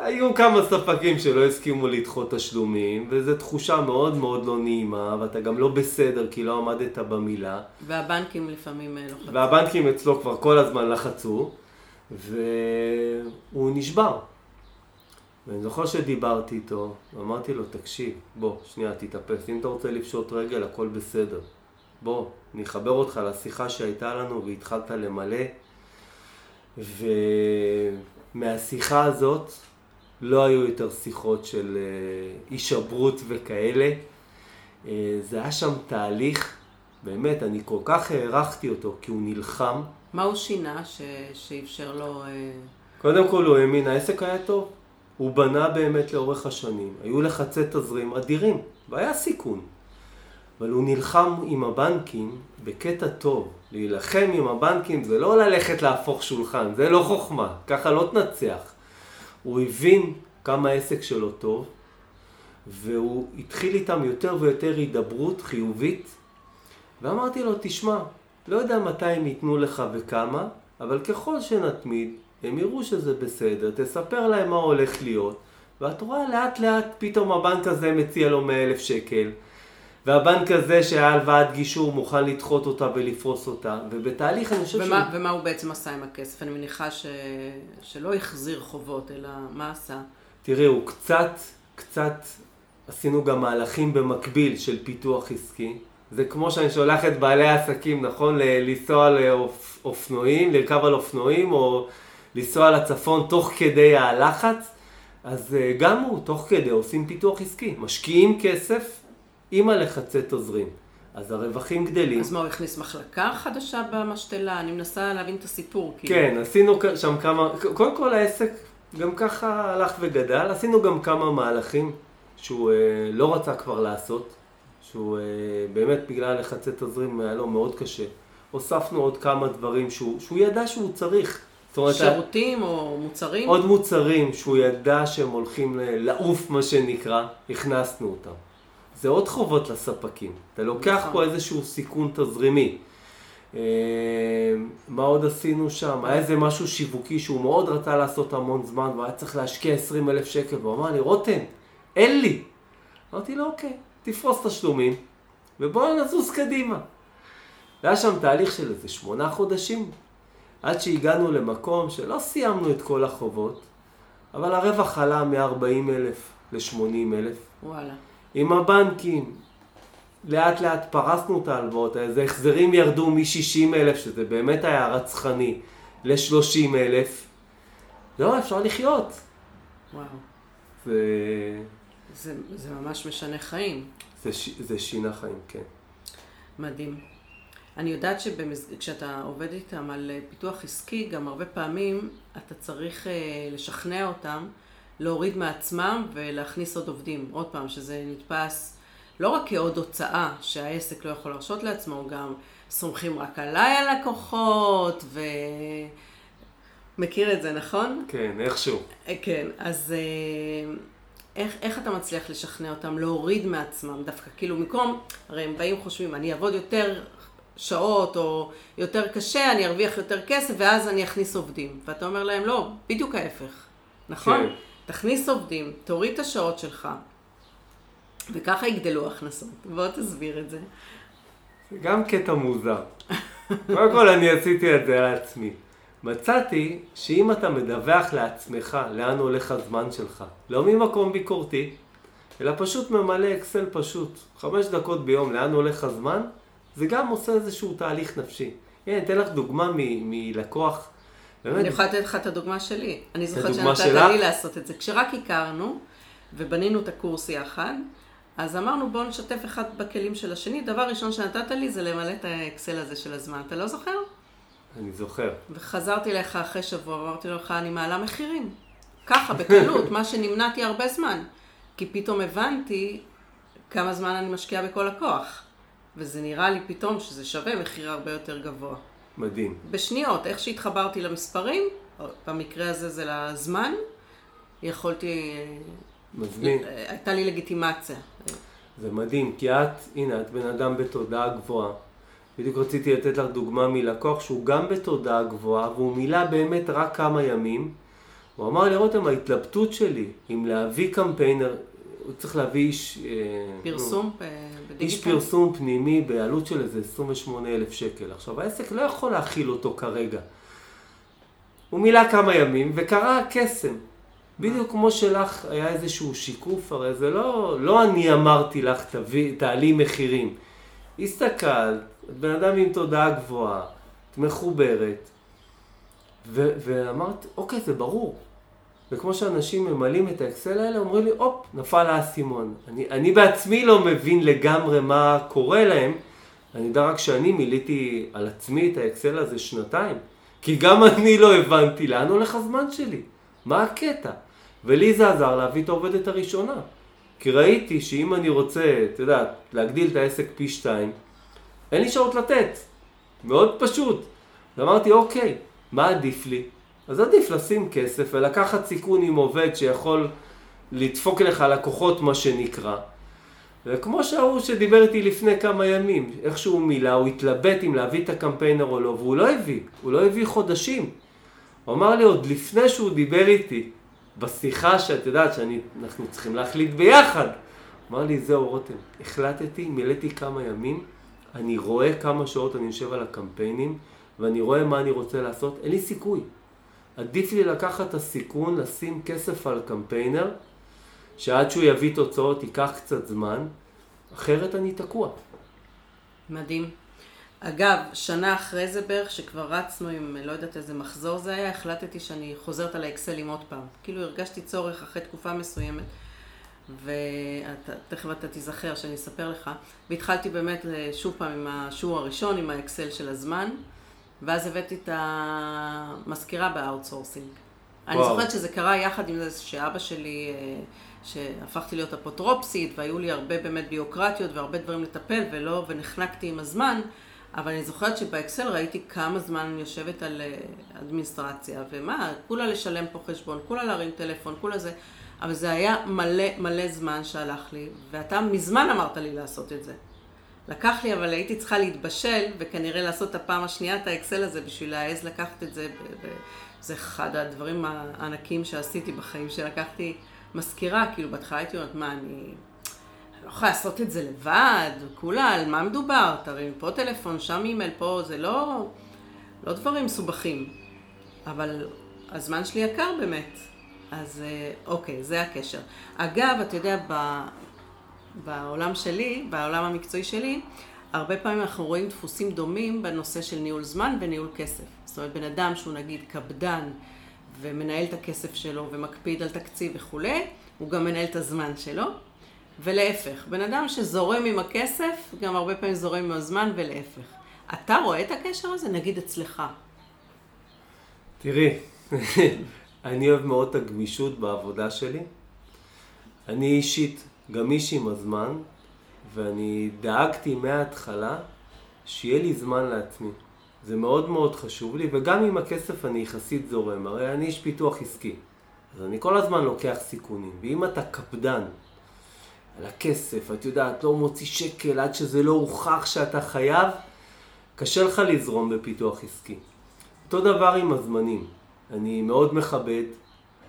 היו כמה ספקים שלא הסכימו לדחות תשלומים, וזו תחושה מאוד מאוד לא נעימה, ואתה גם לא בסדר כי לא עמדת במילה. והבנקים לפעמים אה, לוחצים. והבנקים אצלו כבר כל הזמן לחצו, והוא נשבר. ואני זוכר שדיברתי איתו, אמרתי לו, תקשיב, בוא, שנייה, תתאפס, אם אתה רוצה לפשוט רגל, הכל בסדר. בוא, אני אחבר אותך לשיחה שהייתה לנו והתחלת למלא. ומהשיחה הזאת לא היו יותר שיחות של אה, הישברות וכאלה. אה, זה היה שם תהליך, באמת, אני כל כך הערכתי אותו, כי הוא נלחם. מה הוא שינה ש... שאפשר לו... אה, קודם כל הוא האמין, העסק היה טוב. הוא בנה באמת לאורך השנים. היו לחצי תזרים אדירים, והיה סיכון. אבל הוא נלחם עם הבנקים בקטע טוב. להילחם עם הבנקים זה לא ללכת להפוך שולחן, זה לא חוכמה, ככה לא תנצח. הוא הבין כמה העסק שלו טוב, והוא התחיל איתם יותר ויותר הידברות חיובית, ואמרתי לו, תשמע, לא יודע מתי הם ייתנו לך וכמה, אבל ככל שנתמיד, הם יראו שזה בסדר, תספר להם מה הולך להיות, ואת רואה לאט לאט פתאום הבנק הזה מציע לו 100 אלף שקל, והבנק הזה שהיה הלוואת גישור מוכן לדחות אותה ולפרוס אותה, ובתהליך אני חושב ומה, שהוא... ומה הוא בעצם עשה עם הכסף? אני מניחה ש... שלא החזיר חובות, אלא מה עשה? תראי, הוא קצת, קצת, עשינו גם מהלכים במקביל של פיתוח עסקי. זה כמו שאני שולח את בעלי העסקים, נכון? לנסוע על אופנועים, לרכב על אופנועים, או לנסוע לצפון תוך כדי הלחץ. אז אה, גם הוא, תוך כדי, עושים פיתוח עסקי. משקיעים כסף עם הלחצי תזרים. אז הרווחים גדלים. אז מה, הוא הכניס מחלקה חדשה במשתלה? אני מנסה להבין את הסיפור. כאילו. כן, עשינו שם כמה, קודם כל העסק גם ככה הלך וגדל, עשינו גם כמה מהלכים שהוא אה, לא רצה כבר לעשות, שהוא אה, באמת בגלל לחצי תזרים היה לו מאוד קשה. הוספנו עוד כמה דברים שהוא, שהוא ידע שהוא צריך. אומרת, שירותים או מוצרים? עוד מוצרים שהוא ידע שהם הולכים לעוף, מה שנקרא, הכנסנו אותם. זה עוד חובות לספקים. אתה לוקח נכון. פה איזשהו סיכון תזרימי. אה, מה עוד עשינו שם? היה איזה משהו שיווקי שהוא מאוד רצה לעשות המון זמן והיה צריך להשקיע 20 אלף שקל והוא אמר לי, רותם, אין לי. אמרתי לו, אוקיי, תפרוס תשלומים ובואו נזוז קדימה. היה שם תהליך של איזה שמונה חודשים עד שהגענו למקום שלא סיימנו את כל החובות, אבל הרווח עלה מ-40 אלף ל-80 אלף. וואלה. עם הבנקים. לאט לאט פרסנו את ההלוואות האלה, זה החזרים ירדו מ-60 אלף, שזה באמת היה רצחני, ל-30 אלף. לא, אפשר לחיות. וואו. זה... זה, זה ממש משנה חיים. זה, זה שינה חיים, כן. מדהים. אני יודעת שכשאתה עובד איתם על פיתוח עסקי, גם הרבה פעמים אתה צריך אה, לשכנע אותם להוריד מעצמם ולהכניס עוד עובדים. עוד פעם, שזה נתפס לא רק כעוד הוצאה שהעסק לא יכול להרשות לעצמו, גם סומכים רק עליי הלקוחות, ו... מכיר את זה, נכון? כן, איכשהו. אה, כן, אז אה, איך, איך אתה מצליח לשכנע אותם להוריד מעצמם דווקא? כאילו, במקום, הרי הם באים חושבים, אני אעבוד יותר שעות או יותר קשה, אני ארוויח יותר כסף ואז אני אכניס עובדים. ואתה אומר להם, לא, בדיוק ההפך, נכון? כן. תכניס עובדים, תוריד את השעות שלך, וככה יגדלו הכנסות. בוא תסביר את זה. זה גם קטע מוזר. קודם כל אני עשיתי את זה לעצמי. מצאתי שאם אתה מדווח לעצמך לאן הולך הזמן שלך, לא ממקום ביקורתי, אלא פשוט ממלא אקסל פשוט, חמש דקות ביום לאן הולך הזמן, זה גם עושה איזשהו תהליך נפשי. הנה, אתן לך דוגמה מלקוח אני יכולה לתת לך את הדוגמה שלי. אני זוכרת שנתת לי לעשות את זה. כשרק הכרנו ובנינו את הקורס יחד, אז אמרנו בואו נשתף אחד בכלים של השני. דבר ראשון שנתת לי זה למלא את האקסל הזה של הזמן. אתה לא זוכר? אני זוכר. וחזרתי אליך אחרי שבוע ואמרתי לך, אני מעלה מחירים. ככה, בקלות, מה שנמנעתי הרבה זמן. כי פתאום הבנתי כמה זמן אני משקיעה בכל הכוח. וזה נראה לי פתאום שזה שווה מחיר הרבה יותר גבוה. מדהים. בשניות, איך שהתחברתי למספרים, במקרה הזה זה לזמן, יכולתי... מזמין. הייתה לי לגיטימציה. זה מדהים, כי את, הנה, את בן אדם בתודעה גבוהה. בדיוק רציתי לתת לך דוגמה מלקוח שהוא גם בתודעה גבוהה, והוא מילא באמת רק כמה ימים. הוא אמר לי, רותם, ההתלבטות שלי אם להביא קמפיינר, הוא צריך להביא איש... אה, פרסום בדיגיטל? איש פרסום פנימי בעלות של איזה 28 אלף שקל. עכשיו, העסק לא יכול להכיל אותו כרגע. הוא מילא כמה ימים וקרה קסם. בדיוק כמו שלך היה איזשהו שיקוף, הרי זה לא, לא אני אמרתי לך, תביא, תעלי מחירים. הסתכלת, את בן אדם עם תודעה גבוהה, את מחוברת, ואמרת, אוקיי, זה ברור. וכמו שאנשים ממלאים את האקסל האלה, אומרים לי, הופ, נפל האסימון. אני, אני בעצמי לא מבין לגמרי מה קורה להם, אני יודע רק שאני מילאתי על עצמי את האקסל הזה שנתיים. כי גם אני לא הבנתי לאן הולך הזמן שלי. מה הקטע? ולי זה עזר להביא את העובדת הראשונה. כי ראיתי שאם אני רוצה, אתה יודע, להגדיל את העסק פי שתיים, אין לי שעות לתת. מאוד פשוט. ואמרתי, אוקיי, מה עדיף לי? אז עדיף לשים כסף ולקחת סיכון עם עובד שיכול לדפוק לך לקוחות, מה שנקרא. וכמו שההוא שדיבר איתי לפני כמה ימים, איך שהוא מילא, הוא התלבט אם להביא את הקמפיינר או לא, והוא לא הביא, הוא לא הביא חודשים. הוא אמר לי עוד לפני שהוא דיבר איתי, בשיחה שאת יודעת שאנחנו צריכים להחליט ביחד. אמר לי, זהו רותם, החלטתי, מילאתי כמה ימים, אני רואה כמה שעות אני יושב על הקמפיינים, ואני רואה מה אני רוצה לעשות, אין לי סיכוי. עדיף לי לקחת את הסיכון, לשים כסף על קמפיינר, שעד שהוא יביא תוצאות ייקח קצת זמן, אחרת אני תקוע. מדהים. אגב, שנה אחרי זה בערך, שכבר רצנו עם לא יודעת איזה מחזור זה היה, החלטתי שאני חוזרת על האקסלים עוד פעם. כאילו הרגשתי צורך אחרי תקופה מסוימת, ותכף אתה תיזכר שאני אספר לך, והתחלתי באמת שוב פעם עם השיעור הראשון, עם האקסל של הזמן, ואז הבאתי את המזכירה ב outsourcing. אני זוכרת שזה קרה יחד עם זה שאבא שלי, אה, שהפכתי להיות אפוטרופסית, והיו לי הרבה באמת ביוקרטיות והרבה דברים לטפל, ולא, ונחנקתי עם הזמן. אבל אני זוכרת שבאקסל ראיתי כמה זמן אני יושבת על אה, אדמיניסטרציה, ומה, כולה לשלם פה חשבון, כולה להרים טלפון, כולה זה, אבל זה היה מלא מלא זמן שהלך לי, ואתה מזמן אמרת לי לעשות את זה. לקח לי, אבל הייתי צריכה להתבשל, וכנראה לעשות את הפעם השנייה את האקסל הזה בשביל להעז לקחת את זה. זה אחד הדברים הענקים שעשיתי בחיים, שלקחתי מזכירה, כאילו בהתחלה הייתי אומרת, מה, אני... לא יכולה לעשות את זה לבד, כולה, על מה מדובר? תרים פה טלפון, שם אימייל, פה, זה לא, לא דברים מסובכים. אבל הזמן שלי יקר באמת. אז אה, אוקיי, זה הקשר. אגב, אתה יודע, ב, בעולם שלי, בעולם המקצועי שלי, הרבה פעמים אנחנו רואים דפוסים דומים בנושא של ניהול זמן וניהול כסף. זאת אומרת, בן אדם שהוא נגיד קפדן ומנהל את הכסף שלו ומקפיד על תקציב וכולי, הוא גם מנהל את הזמן שלו. ולהפך, בן אדם שזורם עם הכסף, גם הרבה פעמים זורם עם הזמן ולהפך. אתה רואה את הקשר הזה? נגיד אצלך. תראי, אני אוהב מאוד את הגמישות בעבודה שלי. אני אישית גמיש עם הזמן, ואני דאגתי מההתחלה שיהיה לי זמן לעצמי. זה מאוד מאוד חשוב לי, וגם עם הכסף אני יחסית זורם. הרי אני איש פיתוח עסקי, אז אני כל הזמן לוקח סיכונים. ואם אתה קפדן על הכסף, את יודעת, לא מוציא שקל עד שזה לא הוכח שאתה חייב, קשה לך לזרום בפיתוח עסקי. אותו דבר עם הזמנים. אני מאוד מכבד,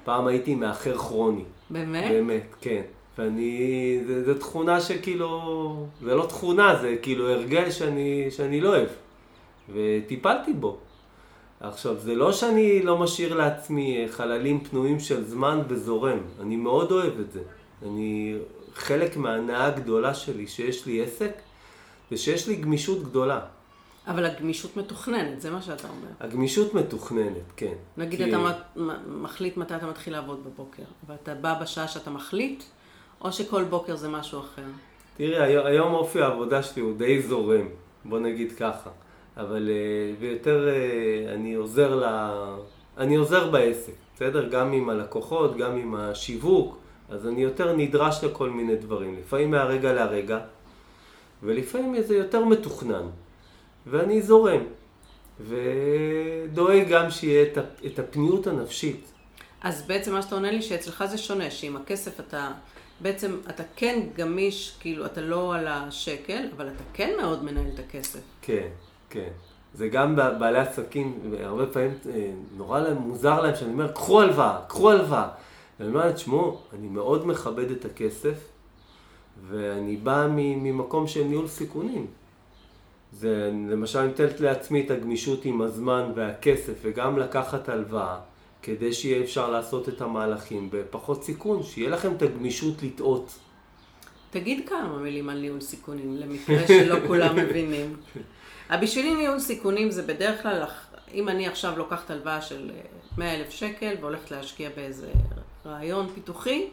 פעם הייתי מאחר כרוני. באמת? באמת, כן. ואני, זה, זה תכונה שכאילו, זה לא תכונה, זה כאילו הרגל שאני, שאני לא אוהב. וטיפלתי בו. עכשיו, זה לא שאני לא משאיר לעצמי חללים פנויים של זמן וזורם, אני מאוד אוהב את זה. אני חלק מההנאה הגדולה שלי שיש לי עסק, זה שיש לי גמישות גדולה. אבל הגמישות מתוכננת, זה מה שאתה אומר. הגמישות מתוכננת, כן. נגיד כי... אתה מחליט מתי אתה מתחיל לעבוד בבוקר, ואתה בא בשעה שאתה מחליט, או שכל בוקר זה משהו אחר? תראי, היום אופי העבודה שלי הוא די זורם, בוא נגיד ככה. אבל אה, ויותר אה, אני עוזר ל... אני עוזר בעסק, בסדר? גם עם הלקוחות, גם עם השיווק. אז אני יותר נדרש לכל מיני דברים, לפעמים מהרגע להרגע, ולפעמים זה יותר מתוכנן, ואני זורם, ודואג גם שיהיה את הפניות הנפשית. אז בעצם מה שאתה עונה לי שאצלך זה שונה, שעם הכסף אתה, בעצם אתה כן גמיש, כאילו אתה לא על השקל, אבל אתה כן מאוד מנהל את הכסף. כן, כן. זה גם בעלי עסקים, הרבה פעמים אה, נורא להם, מוזר להם שאני אומר, קחו הלוואה, קחו הלוואה. ואני אומר, תשמעו, אני מאוד מכבד את הכסף, ואני בא ממקום של ניהול סיכונים. זה למשל אני נותנת לעצמי את הגמישות עם הזמן והכסף וגם לקחת הלוואה כדי שיהיה אפשר לעשות את המהלכים בפחות סיכון, שיהיה לכם את הגמישות לטעות. תגיד כמה מילים על ניהול סיכונים, למקרה שלא כולם מבינים. בשבילי ניהול סיכונים זה בדרך כלל, אם אני עכשיו לוקחת הלוואה של 100 אלף שקל והולכת להשקיע באיזה רעיון פיתוחי,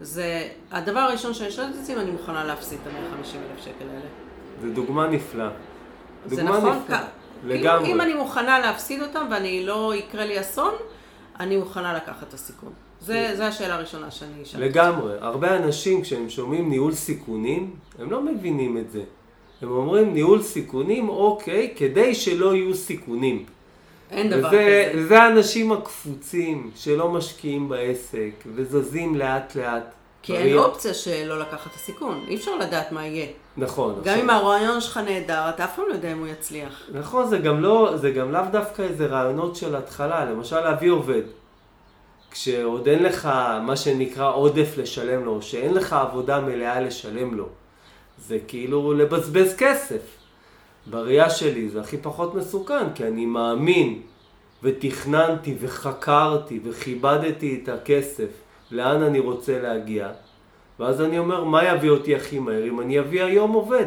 זה הדבר הראשון שאני שואלת את עצמי, אני מוכנה להפסיד את ה-150 אלף שקל האלה. זה דוגמה נפלאה. זה נכון? לגמרי. אם, אם אני מוכנה להפסיד אותם ואני לא יקרה לי אסון, אני מוכנה לקחת את הסיכון. זה, זה השאלה הראשונה שאני אשאל. לגמרי. הרבה אנשים כשהם שומעים ניהול סיכונים, הם לא מבינים את זה. הם אומרים ניהול סיכונים, אוקיי, כדי שלא יהיו סיכונים. אין דבר וזה, כזה. זה האנשים הקפוצים שלא משקיעים בעסק וזזים לאט לאט. כי אין אופציה שלא לקחת את הסיכון, אי אפשר לדעת מה יהיה. נכון. גם אם הרעיון שלך נהדר, אתה אף פעם לא יודע אם הוא יצליח. נכון, זה גם לא, זה גם לאו דווקא איזה רעיונות של התחלה, למשל להביא עובד. כשעוד אין לך מה שנקרא עודף לשלם לו, שאין לך עבודה מלאה לשלם לו, זה כאילו לבזבז כסף. בראייה שלי זה הכי פחות מסוכן, כי אני מאמין ותכננתי וחקרתי וכיבדתי את הכסף, לאן אני רוצה להגיע, ואז אני אומר, מה יביא אותי הכי מהר אם אני אביא היום עובד?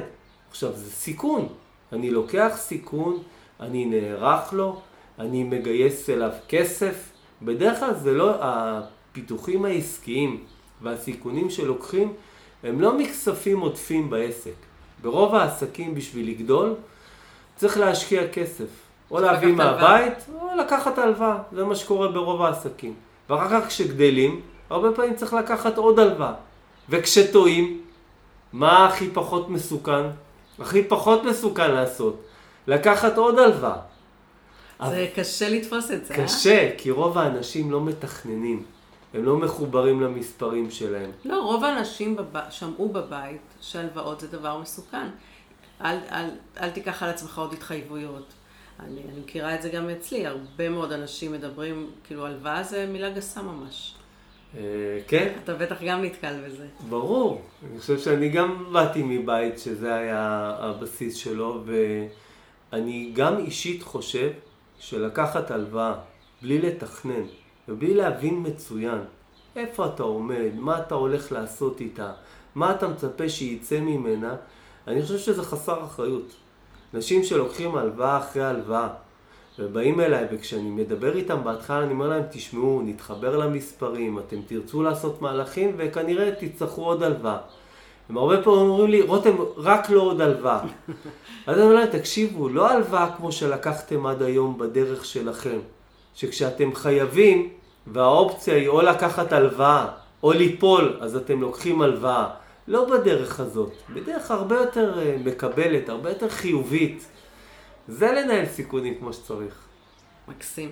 עכשיו, זה סיכון. אני לוקח סיכון, אני נערך לו, אני מגייס אליו כסף. בדרך כלל זה לא, הפיתוחים העסקיים והסיכונים שלוקחים, הם לא מכספים עודפים בעסק. ברוב העסקים בשביל לגדול, צריך להשקיע כסף. או להביא מהבית, או לקחת הלוואה. זה מה שקורה ברוב העסקים. ואחר כך כשגדלים, הרבה פעמים צריך לקחת עוד הלוואה. וכשטועים, מה הכי פחות מסוכן? הכי פחות מסוכן לעשות. לקחת עוד הלוואה. זה אבל... קשה לתפוס את זה, אה? קשה, אה? כי רוב האנשים לא מתכננים. הם לא מחוברים למספרים שלהם. לא, רוב האנשים בב... שמעו בבית שהלוואות זה דבר מסוכן. אל, אל, אל תיקח על עצמך עוד התחייבויות. אני, אני מכירה את זה גם אצלי, הרבה מאוד אנשים מדברים, כאילו הלוואה זה מילה גסה ממש. אה, כן. אתה בטח גם נתקל בזה. ברור. אני חושב שאני גם באתי מבית שזה היה הבסיס שלו, ואני גם אישית חושב שלקחת הלוואה בלי לתכנן ובלי להבין מצוין איפה אתה עומד, מה אתה הולך לעשות איתה, מה אתה מצפה שייצא ממנה, אני חושב שזה חסר אחריות. אנשים שלוקחים הלוואה אחרי הלוואה ובאים אליי וכשאני מדבר איתם בהתחלה אני אומר להם תשמעו, נתחבר למספרים, אתם תרצו לעשות מהלכים וכנראה תצטרכו עוד הלוואה. הם הרבה פעמים אומרים לי, רותם, רק לא עוד הלוואה. אז אני אומר להם, תקשיבו, לא הלוואה כמו שלקחתם עד היום בדרך שלכם. שכשאתם חייבים, והאופציה היא או לקחת הלוואה, או ליפול, אז אתם לוקחים הלוואה. לא בדרך הזאת, בדרך הרבה יותר אה, מקבלת, הרבה יותר חיובית. זה לנהל סיכונים כמו שצריך. מקסים.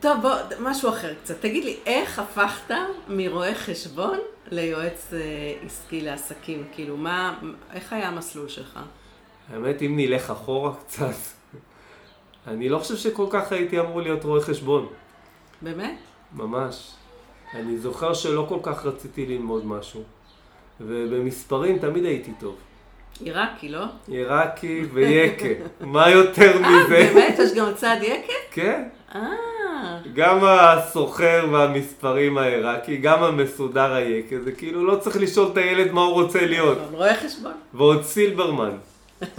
טוב, בוא, משהו אחר קצת. תגיד לי, איך הפכת מרואה חשבון ליועץ אה, עסקי לעסקים? כאילו, מה, איך היה המסלול שלך? האמת, אם נלך אחורה קצת, אני לא חושב שכל כך הייתי אמור להיות רואה חשבון. באמת? ממש. אני זוכר שלא כל כך רציתי ללמוד משהו. ובמספרים תמיד הייתי טוב. עיראקי, לא? עיראקי ויקה. מה יותר מזה? אה, באמת? יש גם צד יקה? כן. אה. גם הסוחר והמספרים העיראקי, גם המסודר היקה, זה כאילו לא צריך לשאול את הילד מה הוא רוצה להיות. רואה חשבון. ועוד סילברמן,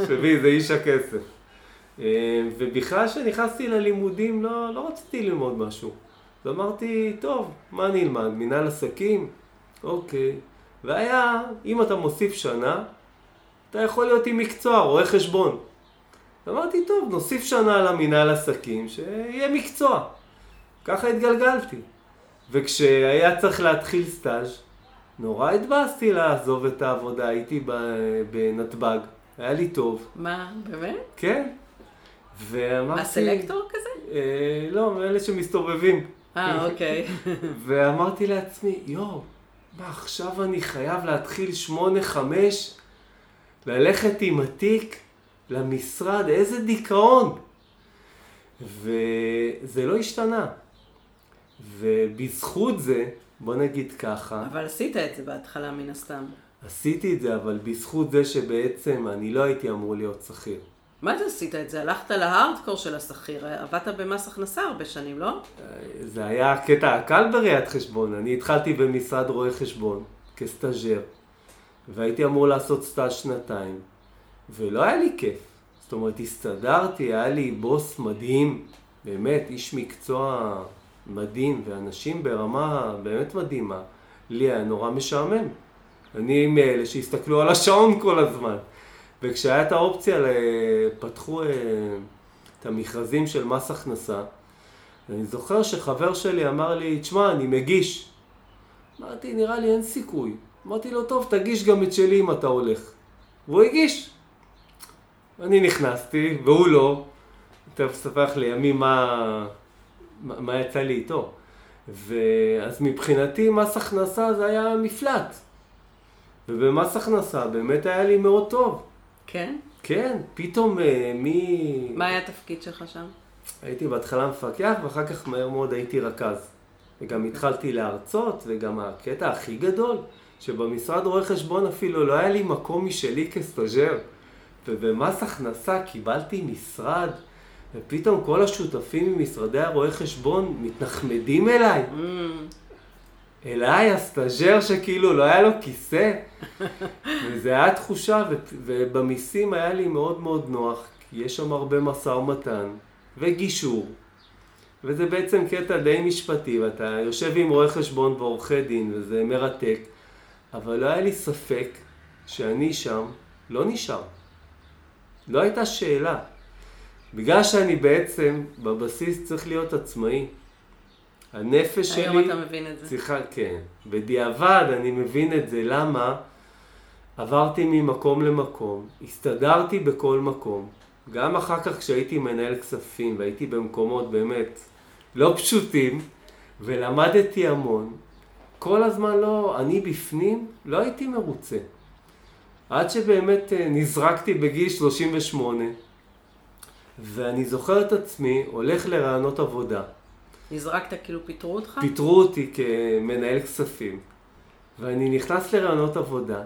שבי, זה איש הכסף. אה, ובכלל כשנכנסתי ללימודים לא, לא רציתי ללמוד משהו. אז אמרתי, טוב, מה אני אלמד? מנהל עסקים? אוקיי. והיה, אם אתה מוסיף שנה, אתה יכול להיות עם מקצוע, רואה חשבון. אמרתי, טוב, נוסיף שנה למנהל עסקים, שיהיה מקצוע. ככה התגלגלתי. וכשהיה צריך להתחיל סטאז', נורא התבאסתי לעזוב את העבודה, הייתי בנתב"ג, היה לי טוב. מה, באמת? כן. ואמרתי... הסלקטור כזה? אה, לא, אלה שמסתובבים. אה, אוקיי. ואמרתי לעצמי, יואו, מה עכשיו אני חייב להתחיל שמונה, חמש, ללכת עם התיק למשרד, איזה דיכאון. וזה לא השתנה. ובזכות זה, בוא נגיד ככה. אבל עשית את זה בהתחלה מן הסתם. עשיתי את זה, אבל בזכות זה שבעצם אני לא הייתי אמור להיות שכיר. מה זה עשית את זה? הלכת להארדקור של השכיר, עבדת במס הכנסה הרבה שנים, לא? זה היה הקטע הקל בראיית חשבון. אני התחלתי במשרד רואי חשבון כסטאג'ר, והייתי אמור לעשות סטאז' שנתיים, ולא היה לי כיף. זאת אומרת, הסתדרתי, היה לי בוס מדהים, באמת, איש מקצוע מדהים, ואנשים ברמה באמת מדהימה. לי היה נורא משעמם. אני מאלה שהסתכלו על השעון כל הזמן. וכשהיה את האופציה, פתחו אה, את המכרזים של מס הכנסה, אני זוכר שחבר שלי אמר לי, תשמע, אני מגיש. אמרתי, נראה לי אין סיכוי. אמרתי לו, טוב, תגיש גם את שלי אם אתה הולך. והוא הגיש. אני נכנסתי, והוא לא. אספר לך לימים מה, מה יצא לי איתו. ואז מבחינתי מס הכנסה זה היה מפלט. ובמס הכנסה באמת היה לי מאוד טוב. כן? כן, פתאום אה, מי... מה היה התפקיד שלך שם? הייתי בהתחלה מפקח, ואחר כך מהר מאוד הייתי רכז. וגם התחלתי להרצות, וגם הקטע הכי גדול, שבמשרד רואי חשבון אפילו לא היה לי מקום משלי כסטאג'ר. ובמס הכנסה קיבלתי משרד, ופתאום כל השותפים ממשרדי הרואי חשבון מתנחמדים אליי. Mm. אליי, הסטאג'ר שכאילו לא היה לו כיסא. וזו הייתה תחושה, ובמיסים היה לי מאוד מאוד נוח, כי יש שם הרבה משא ומתן וגישור. וזה בעצם קטע די משפטי, ואתה יושב עם רואי חשבון ועורכי דין, וזה מרתק, אבל לא היה לי ספק שאני שם לא נשאר. לא הייתה שאלה. בגלל שאני בעצם בבסיס צריך להיות עצמאי. הנפש שלי... היום אתה מבין את זה. צריכה, כן. בדיעבד אני מבין את זה. למה? עברתי ממקום למקום, הסתדרתי בכל מקום. גם אחר כך כשהייתי מנהל כספים והייתי במקומות באמת לא פשוטים, ולמדתי המון, כל הזמן לא, אני בפנים לא הייתי מרוצה. עד שבאמת אה, נזרקתי בגיל 38, ואני זוכר את עצמי הולך לרעיונות עבודה. נזרקת כאילו פיטרו אותך? פיטרו אותי כמנהל כספים. ואני נכנס לרעיונות עבודה,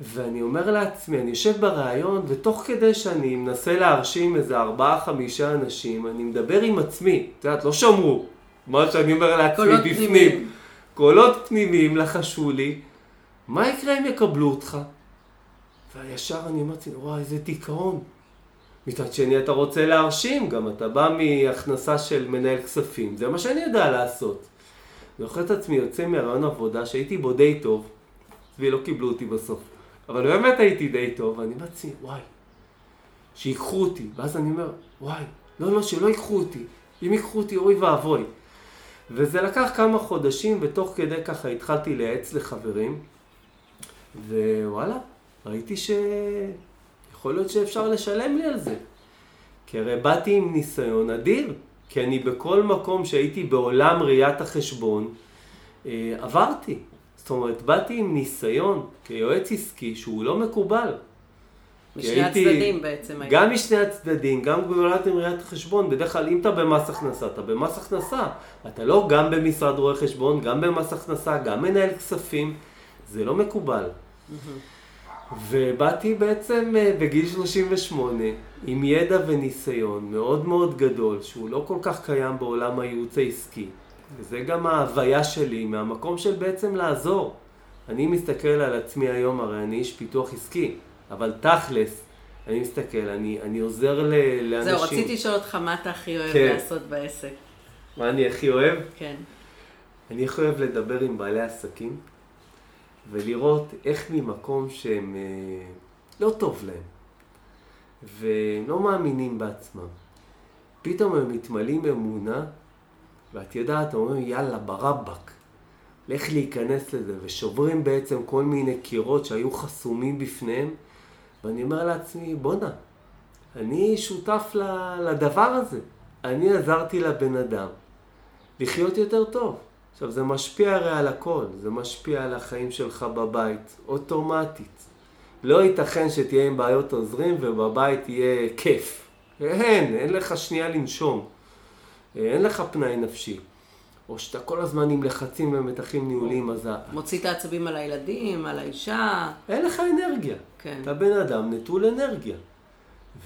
ואני אומר לעצמי, אני יושב בריאיון, ותוך כדי שאני מנסה להרשים איזה ארבעה, חמישה אנשים, אני מדבר עם עצמי. את יודעת, לא שמעו מה שאני אומר לעצמי בפנים. פנימיים. קולות פנימיים לחשו לי, מה יקרה אם יקבלו אותך? וישר אני אמרתי, וואי, איזה דיכאון. מצד שני אתה רוצה להרשים, גם אתה בא מהכנסה של מנהל כספים, זה מה שאני יודע לעשות. זוכר את עצמי יוצא מהרעיון עבודה שהייתי בו די טוב, ולא קיבלו אותי בסוף, אבל באמת הייתי די טוב, ואני אומר וואי, שיקחו אותי, ואז אני אומר, וואי, לא, לא, שלא ייקחו אותי, אם ייקחו אותי, אוי ואבוי. וזה לקח כמה חודשים, ותוך כדי ככה התחלתי לייעץ לחברים, ווואלה, ראיתי ש... יכול להיות שאפשר לשלם לי על זה. כי הרי באתי עם ניסיון אדיר, כי אני בכל מקום שהייתי בעולם ראיית החשבון, אה, עברתי. זאת אומרת, באתי עם ניסיון כיועץ עסקי שהוא לא מקובל. משני הצדדים בעצם. גם משני הצדדים, גם בעולם עם ראיית החשבון. בדרך כלל אם אתה במס הכנסה, אתה במס הכנסה. אתה לא גם במשרד רואי חשבון, גם במס הכנסה, גם מנהל כספים. זה לא מקובל. ובאתי בעצם אה, בגיל 38 עם ידע וניסיון מאוד מאוד גדול, שהוא לא כל כך קיים בעולם הייעוץ העסקי. וזה גם ההוויה שלי מהמקום של בעצם לעזור. אני מסתכל על עצמי היום, הרי אני איש פיתוח עסקי, אבל תכלס, אני מסתכל, אני, אני עוזר ל, לאנשים. זהו, רציתי לשאול אותך מה אתה הכי אוהב כן. לעשות בעסק. מה אני הכי אוהב? כן. אני הכי אוהב לדבר עם בעלי עסקים, ולראות איך ממקום שהם אה, לא טוב להם, והם לא מאמינים בעצמם, פתאום הם מתמלאים אמונה, ואת יודעת, אומרים יאללה, ברבק, לך להיכנס לזה, ושוברים בעצם כל מיני קירות שהיו חסומים בפניהם, ואני אומר לעצמי, בואנה, אני שותף לדבר הזה. אני עזרתי לבן אדם לחיות יותר טוב. עכשיו, זה משפיע הרי על הכל, זה משפיע על החיים שלך בבית, אוטומטית. לא ייתכן שתהיה עם בעיות עוזרים ובבית יהיה כיף. אין, אין לך שנייה לנשום. אין לך פנאי נפשי. או שאתה כל הזמן עם לחצים ומתחים ניהוליים, אז... מוציא את העצבים על הילדים, על האישה. אין לך אנרגיה. כן. אתה בן אדם נטול אנרגיה.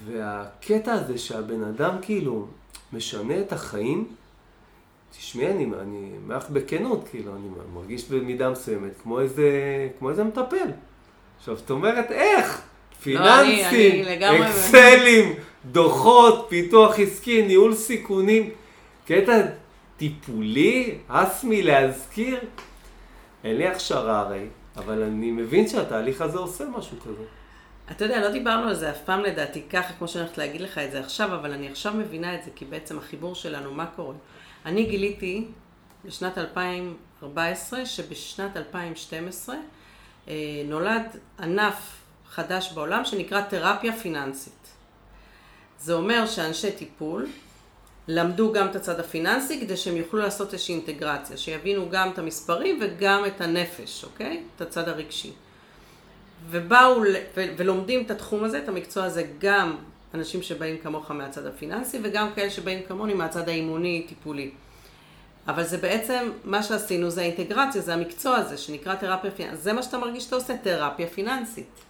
והקטע הזה שהבן אדם כאילו משנה את החיים, תשמעי, אני, אני לך בכנות, כאילו, אני מרגיש במידה מסוימת כמו איזה, כמו איזה מטפל. עכשיו, זאת אומרת, איך? לא, אני- פיננסים, אני אקסלים, דוחות, פיתוח עסקי, ניהול סיכונים. קטע טיפולי, הס מלהזכיר. אין לי הכשרה הרי, אבל אני מבין שהתהליך הזה עושה משהו כזה. אתה יודע, לא דיברנו על זה אף פעם לדעתי ככה, כמו שאני הולכת להגיד לך את זה עכשיו, אבל אני עכשיו מבינה את זה, כי בעצם החיבור שלנו, מה קורה? אני גיליתי בשנת 2014, שבשנת 2012 אה, נולד ענף חדש בעולם שנקרא תרפיה פיננסית. זה אומר שאנשי טיפול למדו גם את הצד הפיננסי כדי שהם יוכלו לעשות איזושהי אינטגרציה, שיבינו גם את המספרים וגם את הנפש, אוקיי? את הצד הרגשי. ובאו ולומדים את התחום הזה, את המקצוע הזה, גם אנשים שבאים כמוך מהצד הפיננסי וגם כאלה שבאים כמוני מהצד האימוני-טיפולי. אבל זה בעצם, מה שעשינו זה האינטגרציה, זה המקצוע הזה שנקרא תרפיה פיננסית. זה מה שאתה מרגיש שאתה עושה, תרפיה פיננסית.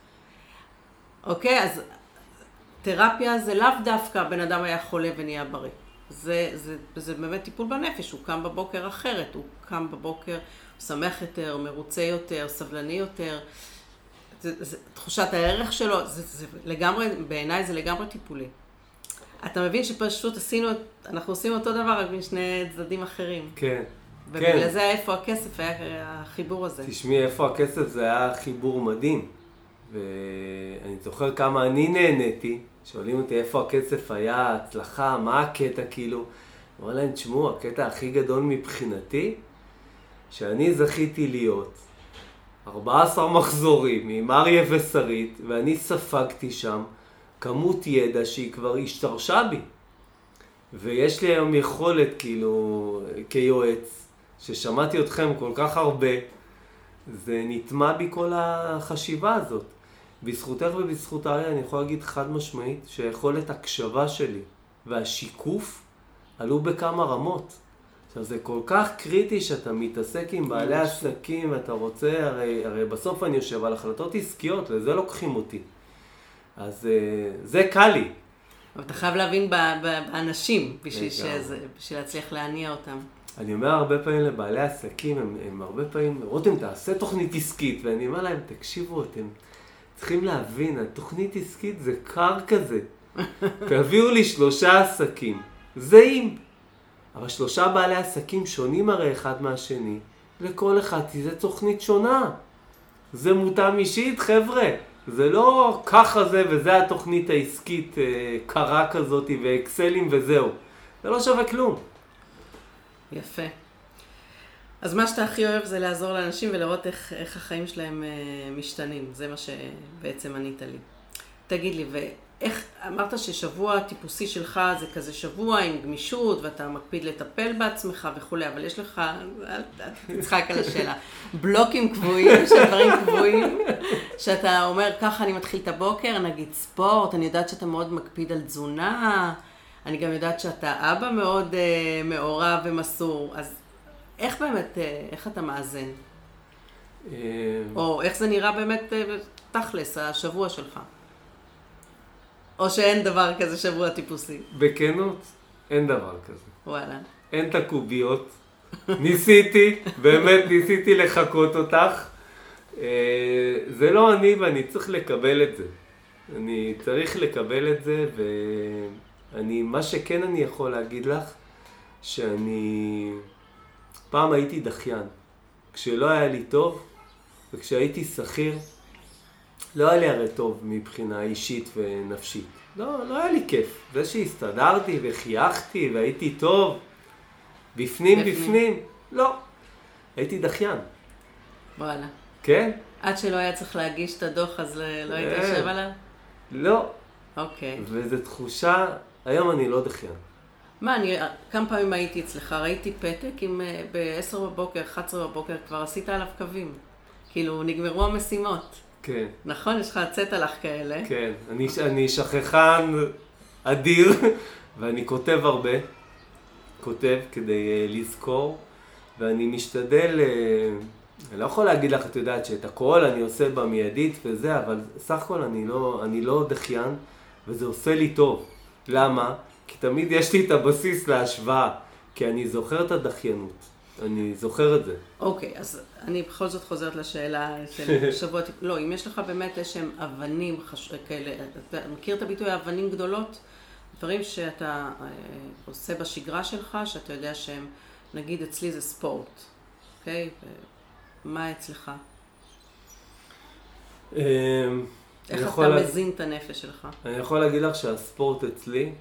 אוקיי? אז תרפיה זה לאו דווקא הבן אדם היה חולה ונהיה בריא. זה, זה, זה באמת טיפול בנפש, הוא קם בבוקר אחרת, הוא קם בבוקר, שמח יותר, מרוצה יותר, סבלני יותר. זה, זה, תחושת הערך שלו, זה, זה לגמרי, בעיניי זה לגמרי טיפולי. אתה מבין שפשוט עשינו, אנחנו עושים אותו דבר רק משני צדדים אחרים. כן. ובגלל כן. זה איפה הכסף היה החיבור הזה. תשמעי, איפה הכסף זה היה חיבור מדהים. ואני זוכר כמה אני נהניתי, שואלים אותי איפה הכסף היה, הצלחה, מה הקטע כאילו. אומר להם, תשמעו, הקטע הכי גדול מבחינתי, שאני זכיתי להיות 14 מחזורים עם אריה ושרית, ואני ספגתי שם כמות ידע שהיא כבר השתרשה בי. ויש לי היום יכולת, כאילו, כיועץ, ששמעתי אתכם כל כך הרבה, זה נטמע בי כל החשיבה הזאת. בזכותך ובזכות אריה אני יכול להגיד חד משמעית שיכולת הקשבה שלי והשיקוף עלו בכמה רמות. עכשיו זה כל כך קריטי שאתה מתעסק עם בעלי. עסקים ואתה רוצה, הרי, הרי בסוף אני יושב על החלטות עסקיות, לזה לוקחים אותי. אז אה, זה קל לי. אבל אתה חייב להבין באנשים בשביל. שזה, בשביל להצליח להניע אותם. אני אומר הרבה פעמים לבעלי עסקים, הם, הם הרבה פעמים, רותם, תעשה תוכנית עסקית, ואני אומר להם, תקשיבו, אתם צריכים להבין, התוכנית עסקית זה קר כזה. תביאו לי שלושה עסקים, זהים. אבל שלושה בעלי עסקים שונים הרי אחד מהשני, לכל אחד תהיה תוכנית שונה. זה מותאם אישית, חבר'ה. זה לא ככה זה וזה התוכנית העסקית אה, קרה כזאת ואקסלים וזהו. זה לא שווה כלום. יפה. אז מה שאתה הכי אוהב זה לעזור לאנשים ולראות איך, איך החיים שלהם אה, משתנים. זה מה שבעצם ענית לי. תגיד לי, ואיך, אמרת ששבוע טיפוסי שלך זה כזה שבוע עם גמישות, ואתה מקפיד לטפל בעצמך וכולי, אבל יש לך, אל תצחק על השאלה, בלוקים קבועים של דברים קבועים, שאתה אומר, ככה אני מתחיל את הבוקר, נגיד ספורט, אני יודעת שאתה מאוד מקפיד על תזונה, אני גם יודעת שאתה אבא מאוד אה, מעורב ומסור, אז איך באמת, אה, איך אתה מאזן? אה, או איך זה נראה באמת אה, תכלס, השבוע שלך? או שאין דבר כזה שבוע טיפוסי. בכנות, אין דבר כזה. וואלה. אין את הקוביות. ניסיתי, באמת ניסיתי לחקות אותך. זה לא אני ואני צריך לקבל את זה. אני צריך לקבל את זה, ואני, מה שכן אני יכול להגיד לך, שאני פעם הייתי דחיין. כשלא היה לי טוב, וכשהייתי שכיר, לא היה לי הרי טוב מבחינה אישית ונפשית. לא, לא היה לי כיף. זה שהסתדרתי וחייכתי והייתי טוב, בפנים בפנים. בפנים, לא. הייתי דחיין, וואלה. כן? עד שלא היה צריך להגיש את הדוח, אז לא לא היית כן. יושב עליו? לא. אוקיי. וזו תחושה, היום אני לא דחיין. מה, אני כמה פעמים הייתי אצלך, ראיתי פתק עם אה, ב-10 בבוקר, 11 בבוקר, כבר עשית עליו קווים. כאילו, נגמרו המשימות. כן, נכון? יש לך צטלך כאלה. כן. אני, אני שכחן אדיר, ואני כותב הרבה. כותב כדי uh, לזכור. ואני משתדל, אה, אני לא יכול להגיד לך, את יודעת, שאת הכל אני עושה במיידית וזה, אבל סך הכל אני לא, אני לא דחיין, וזה עושה לי טוב. למה? כי תמיד יש לי את הבסיס להשוואה, כי אני זוכר את הדחיינות. אני זוכר את זה. אוקיי, okay, אז אני בכל זאת חוזרת לשאלה של שבוע, לא, אם יש לך באמת איזשהם אבנים חש... כאלה, אתה מכיר את הביטוי אבנים גדולות? דברים שאתה אה, עושה בשגרה שלך, שאתה יודע שהם, נגיד אצלי זה ספורט, אוקיי? Okay? מה אצלך? אמ, איך אתה מזין את הנפש שלך? אני יכול להגיד לך שהספורט אצלי,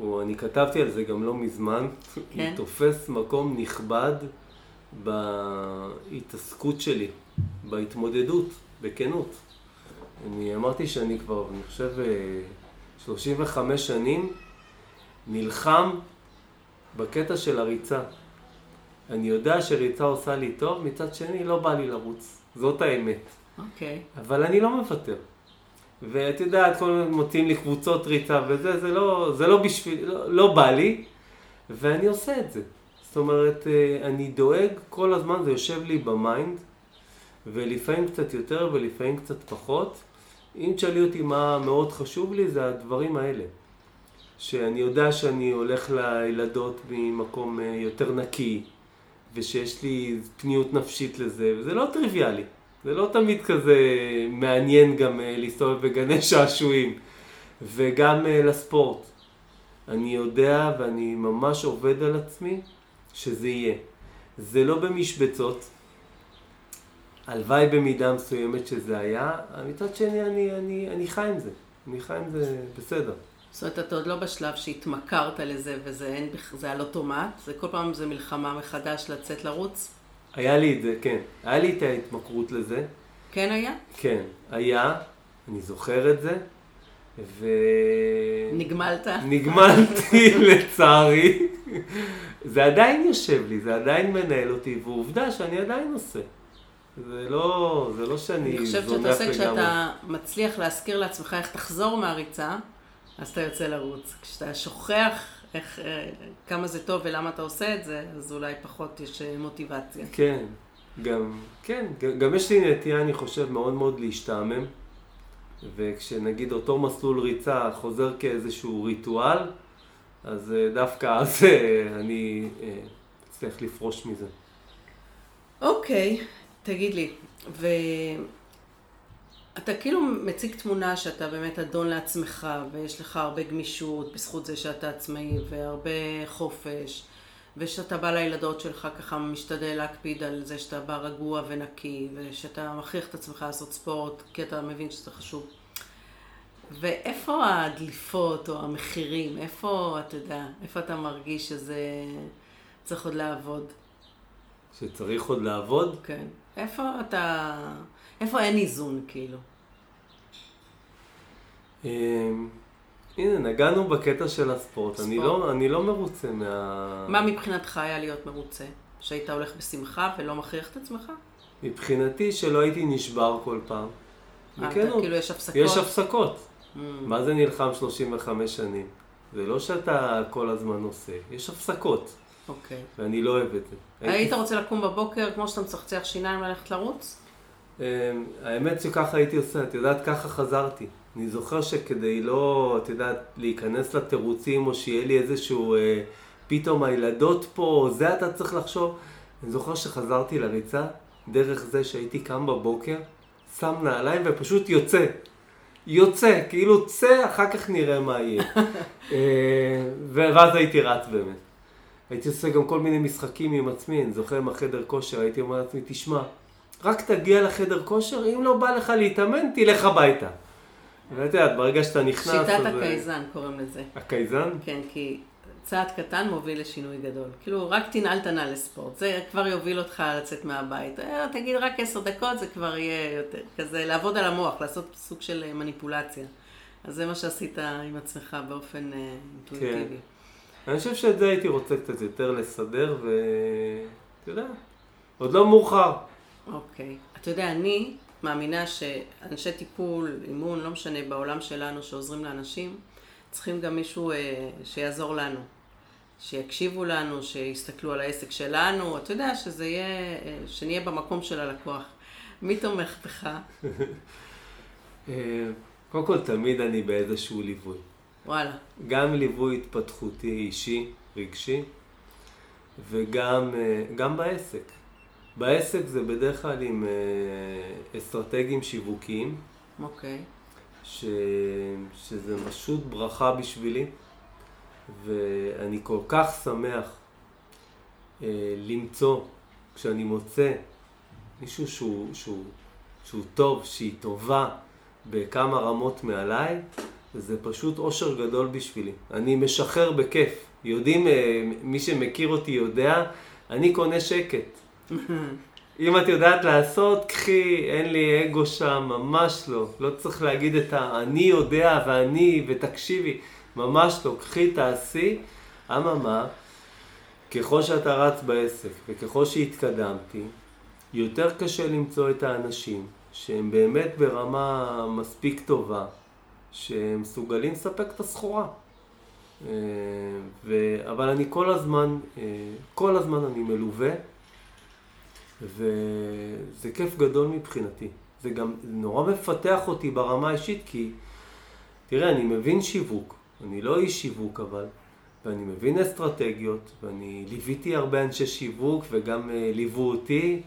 הוא, אני כתבתי על זה גם לא מזמן, כן? הוא תופס מקום נכבד בהתעסקות שלי, בהתמודדות, בכנות. אני אמרתי שאני כבר, אני חושב, 35 אה, שנים נלחם בקטע של הריצה. אני יודע שריצה עושה לי טוב, מצד שני לא בא לי לרוץ. זאת האמת. אוקיי. Okay. אבל אני לא מוותר. ואת יודעת, כל הזמן מוצאים לי קבוצות ריצה וזה, זה לא, זה לא בשביל, לא, לא בא לי, ואני עושה את זה. זאת אומרת, אה, אני דואג כל הזמן, זה יושב לי ב mind, ולפעמים קצת יותר ולפעמים קצת פחות. אם תשאלי אותי מה מאוד חשוב לי, זה הדברים האלה. שאני יודע שאני הולך לילדות ממקום אה, יותר נקי, ושיש לי פניות נפשית לזה, וזה לא טריוויאלי. זה לא תמיד כזה מעניין גם אה, להסתובב בגני שעשועים, וגם אה, לספורט. אני יודע ואני ממש עובד על עצמי שזה יהיה. זה לא במשבצות, הלוואי במידה מסוימת שזה היה, מצד שני אני, אני, אני חי עם זה, אני חי עם זה בסדר. זאת אומרת, אתה עוד לא בשלב שהתמכרת לזה וזה אין, זה על אוטומט, זה כל פעם זה מלחמה מחדש לצאת לרוץ? היה לי את זה, כן. היה לי את ההתמכרות לזה. כן היה? כן, היה, אני זוכר את זה, ו... נגמלת? נגמלתי, לצערי. זה עדיין יושב לי, זה עדיין מנהל אותי, ועובדה שאני עדיין עושה. זה לא, זה לא שאני זונח לגמרי. אני חושבת שאתה עושה כשאתה מצליח להזכיר לעצמך איך תחזור מהריצה, אז אתה יוצא לרוץ. כשאתה שוכח איך, אה, כמה זה טוב ולמה אתה עושה את זה, אז אולי פחות יש אה, מוטיבציה. כן, גם, כן, גם יש לי נטייה, אני חושב, מאוד מאוד להשתעמם. וכשנגיד אותו מסלול ריצה חוזר כאיזשהו ריטואל, אז אה, דווקא אז אני אצליח לפרוש מזה. אוקיי, תגיד לי, ו... אתה כאילו מציג תמונה שאתה באמת אדון לעצמך, ויש לך הרבה גמישות בזכות זה שאתה עצמאי, והרבה חופש, ושאתה בא לילדות שלך ככה משתדל להקפיד על זה שאתה בא רגוע ונקי, ושאתה מכריח את עצמך לעשות ספורט, כי אתה מבין שזה חשוב. ואיפה הדליפות או המחירים? איפה, אתה יודע, איפה אתה מרגיש שזה צריך עוד לעבוד? שצריך עוד לעבוד? כן. איפה אתה... איפה אין איזון, כאילו? אמ, הנה, נגענו בקטע של הספורט. אני לא, אני לא מרוצה מה... מה מבחינתך היה להיות מרוצה? שהיית הולך בשמחה ולא מכריח את עצמך? מבחינתי שלא הייתי נשבר כל פעם. אה, אתה כאילו יש הפסקות? יש הפסקות. Mm. מה זה נלחם 35 שנים? זה לא שאתה כל הזמן עושה, יש הפסקות. אוקיי. ואני לא אוהב את זה. היית רוצה לקום בבוקר כמו שאתה מצחצח שיניים ללכת לרוץ? אמ, האמת שככה הייתי עושה, את יודעת, ככה חזרתי. אני זוכר שכדי לא, את יודעת, להיכנס לתירוצים, או שיהיה לי איזשהו, אה, פתאום הילדות פה, זה אתה צריך לחשוב. אני זוכר שחזרתי לריצה, דרך זה שהייתי קם בבוקר, שם נעליים ופשוט יוצא. יוצא, כאילו צא, אחר כך נראה מה יהיה. אה, ואז הייתי רץ באמת. הייתי עושה גם כל מיני משחקים עם עצמי, אני זוכר עם החדר כושר, הייתי אומר לעצמי, תשמע, רק תגיע לחדר כושר, אם לא בא לך להתאמן, תלך הביתה. ואת יודעת, ברגע שאתה נכנס... שיטת אז... הקייזן קוראים לזה. הקייזן? כן, כי צעד קטן מוביל לשינוי גדול. כאילו, רק תנעל תנעל לספורט. זה כבר יוביל אותך לצאת מהבית. אה, תגיד רק עשר דקות, זה כבר יהיה יותר כזה, לעבוד על המוח, לעשות סוג של אה, מניפולציה. אז זה מה שעשית עם עצמך באופן אה, אינטואיטיבי. כן. אני חושב שאת זה הייתי רוצה קצת יותר לסדר, ואתה יודע, עוד לא מאוחר. אוקיי. אתה יודע, אני מאמינה שאנשי טיפול, אימון, לא משנה, בעולם שלנו שעוזרים לאנשים, צריכים גם מישהו אה, שיעזור לנו. שיקשיבו לנו, שיסתכלו על העסק שלנו, אתה יודע, שזה יהיה, אה, שנהיה במקום של הלקוח. מי תומך בך? אה, קודם כל, תמיד אני באיזשהו ליווי. וואלה. גם ליווי התפתחותי אישי, רגשי, וגם אה, גם בעסק. בעסק זה בדרך כלל עם אסטרטגיים שיווקיים. אוקיי. ש... שזה פשוט ברכה בשבילי, ואני כל כך שמח אה, למצוא, כשאני מוצא מישהו שהוא, שהוא, שהוא טוב, שהיא טובה בכמה רמות מעליי, זה פשוט אושר גדול בשבילי. אני משחרר בכיף. יודעים, אה, מי שמכיר אותי יודע, אני קונה שקט. אם את יודעת לעשות, קחי, אין לי אגו שם, ממש לא. לא צריך להגיד את ה"אני יודע" ו"אני" ותקשיבי, ממש לא. קחי, תעשי. אממה, ככל שאתה רץ בעסק וככל שהתקדמתי, יותר קשה למצוא את האנשים שהם באמת ברמה מספיק טובה, שהם מסוגלים לספק את הסחורה. אה, ו... אבל אני כל הזמן, אה, כל הזמן אני מלווה. וזה כיף גדול מבחינתי. זה גם נורא מפתח אותי ברמה האישית, כי תראה, אני מבין שיווק, אני לא איש שיווק אבל, ואני מבין אסטרטגיות, ואני ליוויתי הרבה אנשי שיווק וגם uh, ליוו אותי,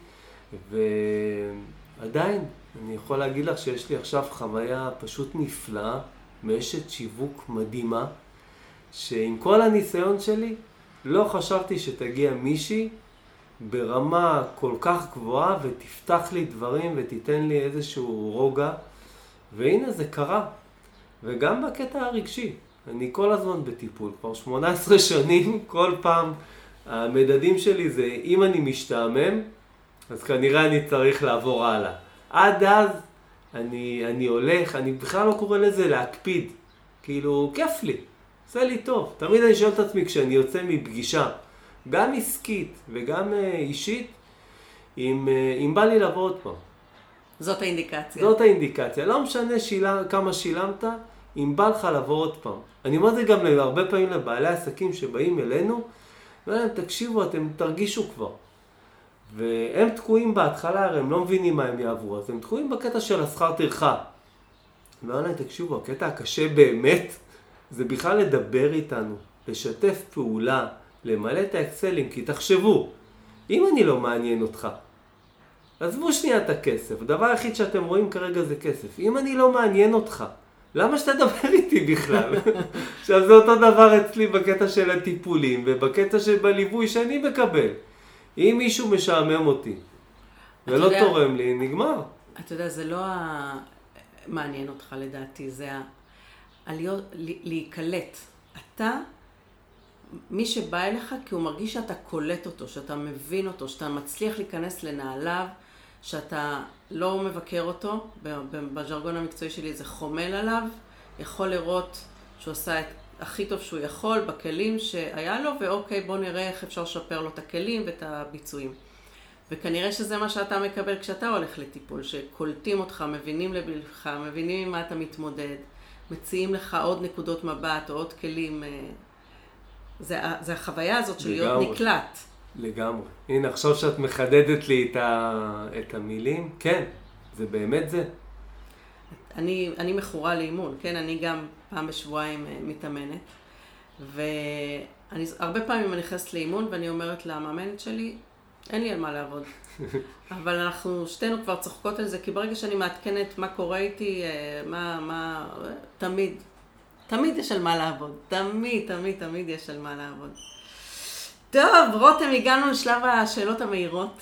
ועדיין, אני יכול להגיד לך שיש לי עכשיו חוויה פשוט נפלאה, מאשת שיווק מדהימה, שעם כל הניסיון שלי, לא חשבתי שתגיע מישהי ברמה כל כך גבוהה ותפתח לי דברים ותיתן לי איזשהו רוגע. והנה זה קרה. וגם בקטע הרגשי. אני כל הזמן בטיפול, כבר 18 שנים, כל פעם המדדים שלי זה אם אני משתעמם, אז כנראה אני צריך לעבור הלאה. עד אז אני, אני הולך, אני בכלל לא קורא לזה להקפיד. כאילו, כיף לי, עושה לי טוב. תמיד אני שואל את עצמי כשאני יוצא מפגישה, גם עסקית וגם אה, אישית, אם, אה, אם בא לי לבוא עוד פעם. זאת האינדיקציה. זאת האינדיקציה. לא משנה שילה, כמה שילמת, אם בא לך לבוא עוד פעם. אני אומר את זה גם הרבה פעמים לבעלי עסקים שבאים אלינו, ואומר להם, תקשיבו, אתם תרגישו כבר. והם תקועים בהתחלה, הרי הם לא מבינים מה הם יעברו, אז הם תקועים בקטע של השכר טרחה. ואומר להם, תקשיבו, הקטע הקשה באמת, זה בכלל לדבר איתנו, לשתף פעולה, למלא את האקסלים, כי תחשבו, אם אני לא מעניין אותך, עזבו שנייה את הכסף, הדבר היחיד שאתם רואים כרגע זה כסף. אם אני לא מעניין אותך, למה שתדבר איתי בכלל? עכשיו זה אותו דבר אצלי בקטע של הטיפולים ובקטע של בליווי שאני מקבל. אם מישהו משעמם אותי ולא יודע, תורם לי, נגמר. אתה יודע, זה לא ה... מעניין אותך לדעתי, זה ה... הלהיות, להיקלט. אתה מי שבא אליך כי הוא מרגיש שאתה קולט אותו, שאתה מבין אותו, שאתה מצליח להיכנס לנעליו, שאתה לא מבקר אותו, בז'רגון המקצועי שלי זה חומל עליו, יכול לראות שהוא עשה את הכי טוב שהוא יכול בכלים שהיה לו, ואוקיי, בוא נראה איך אפשר לשפר לו את הכלים ואת הביצועים. וכנראה שזה מה שאתה מקבל כשאתה הולך לטיפול, שקולטים אותך, מבינים לבלבך, מבינים עם מה אתה מתמודד, מציעים לך עוד נקודות מבט או עוד כלים אה, זה, זה החוויה הזאת של להיות נקלט. לגמרי. הנה, עכשיו שאת מחדדת לי את, ה, את המילים, כן, זה באמת זה. אני, אני מכורה לאימון, כן? אני גם פעם בשבועיים אה, מתאמנת. ואני הרבה פעמים אני נכנסת לאימון ואני אומרת למאמנת שלי, אין לי על מה לעבוד. אבל אנחנו שתינו כבר צוחקות על זה, כי ברגע שאני מעדכנת מה קורה איתי, אה, מה, מה, תמיד, תמיד יש על מה לעבוד. תמיד, תמיד, תמיד יש על מה לעבוד. טוב, רותם, הגענו לשלב השאלות המהירות.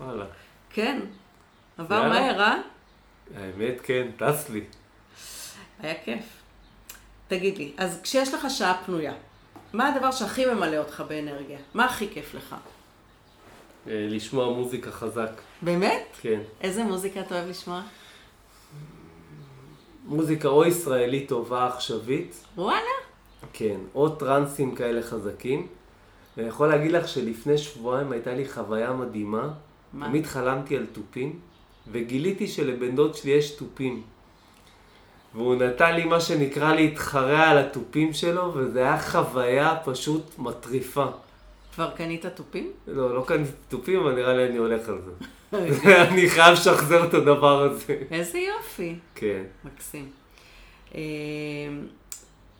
וואלה. כן. עבר מהר, אה? האמת, כן, טס לי. היה כיף. תגיד לי, אז כשיש לך שעה פנויה, מה הדבר שהכי ממלא אותך באנרגיה? מה הכי כיף לך? אה, לשמוע מוזיקה חזק. באמת? כן. איזה מוזיקה אתה אוהב לשמוע? מוזיקה או ישראלית טובה עכשווית. וואלה? כן, או טרנסים כאלה חזקים. ואני יכול להגיד לך שלפני שבועיים הייתה לי חוויה מדהימה. מה? תמיד חלמתי על תופים, וגיליתי שלבן דוד שלי יש תופים. והוא נתן לי מה שנקרא להתחרע על התופים שלו, וזה היה חוויה פשוט מטריפה. כבר קנית תופים? לא, לא קניתי תופים, אבל נראה לי אני הולך על זה. אני חייב לשחזר את הדבר הזה. איזה יופי. כן. מקסים. אה,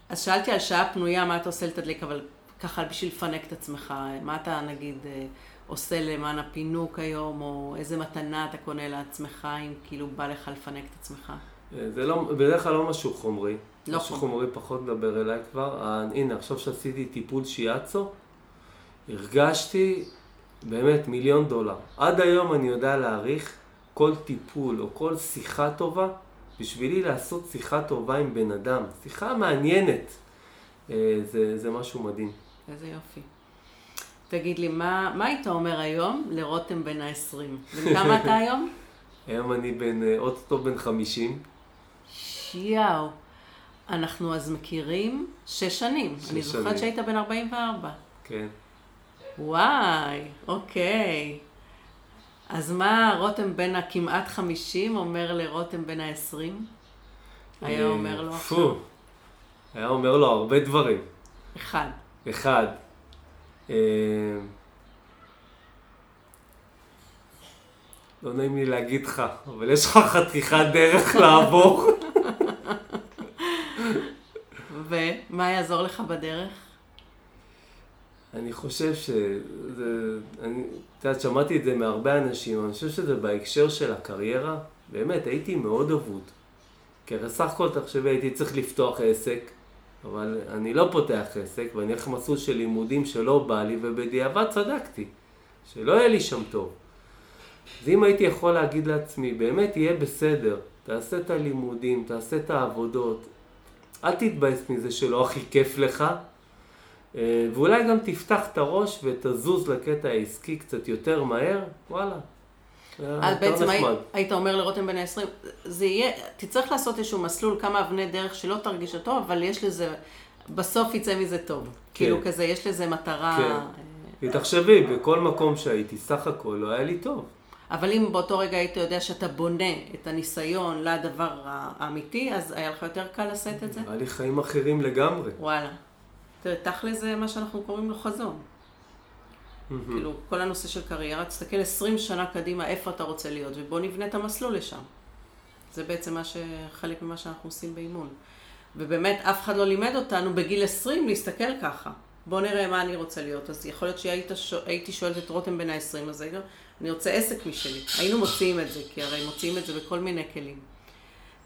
אז שאלתי על שעה פנויה, מה אתה עושה לתדליק, אבל ככה בשביל לפנק את עצמך, מה אתה נגיד אה, עושה למען הפינוק היום, או איזה מתנה אתה קונה לעצמך, אם כאילו בא לך לפנק את עצמך? אה, זה לא, בדרך כלל לא משהו חומרי. לא משהו חומרי. חומרי פחות מדבר אליי כבר. אה, הנה, עכשיו שעשיתי טיפול שיאצו, הרגשתי באמת מיליון דולר. עד היום אני יודע להעריך כל טיפול או כל שיחה טובה, בשבילי לעשות שיחה טובה עם בן אדם. שיחה מעניינת. אה, זה, זה משהו מדהים. איזה יופי. תגיד לי, מה, מה היית אומר היום לרותם בן ה-20? בן כמה אתה היום? היום אני בן, אה, אוטוטו בן 50. שיאו. אנחנו אז מכירים שש שנים. שש אני זוכרת. שהיית בן 44. כן. וואי, אוקיי. אז מה רותם בן הכמעט 50 אומר לרותם בן ה-20? היה אה, אומר לו. עכשיו? היה אומר לו הרבה דברים. אחד. אחד, אה, לא נעים לי להגיד לך, אבל יש לך חתיכת דרך לעבור. ומה יעזור לך בדרך? אני חושב שזה, אני, את יודעת, שמעתי את זה מהרבה אנשים, אני חושב שזה בהקשר של הקריירה, באמת, הייתי מאוד אבוד. כי הרי סך הכל, תחשבי, הייתי צריך לפתוח עסק, אבל אני לא פותח עסק, ואני הולך מסלול של לימודים שלא בא לי, ובדיעבד צדקתי, שלא יהיה לי שם טוב. אז אם הייתי יכול להגיד לעצמי, באמת יהיה בסדר, תעשה את הלימודים, תעשה את העבודות, אל תתבאס מזה שלא הכי כיף לך, ואולי גם תפתח את הראש ותזוז לקטע העסקי קצת יותר מהר, וואלה. אז בעצם היית. היית אומר לרותם בן ה-20, זה יהיה, תצטרך לעשות איזשהו מסלול, כמה אבני דרך שלא תרגיש אותו, אבל יש לזה, בסוף יצא מזה טוב. כאילו כזה, יש לזה מטרה. כן. אה, תחשבי, בכל מקום שהייתי, סך הכל לא היה לי טוב. אבל אם באותו רגע היית יודע שאתה בונה את הניסיון לדבר האמיתי, אז היה לך יותר קל לשאת את זה? היה לי חיים אחרים לגמרי. וואלה. תראה, תכל'ס זה מה שאנחנו קוראים לו חזון. כאילו, כל הנושא של קריירה, תסתכל 20 שנה קדימה איפה אתה רוצה להיות, ובוא נבנה את המסלול לשם. זה בעצם מה ש... חלק ממה שאנחנו עושים באימון. ובאמת, אף אחד לא לימד אותנו בגיל 20 להסתכל ככה. בוא נראה מה אני רוצה להיות. אז יכול להיות שהייתי שואל, שואלת את רותם בן ה-20, אז הייתי, אני רוצה עסק משלי. היינו מוציאים את זה, כי הרי מוציאים את זה בכל מיני כלים.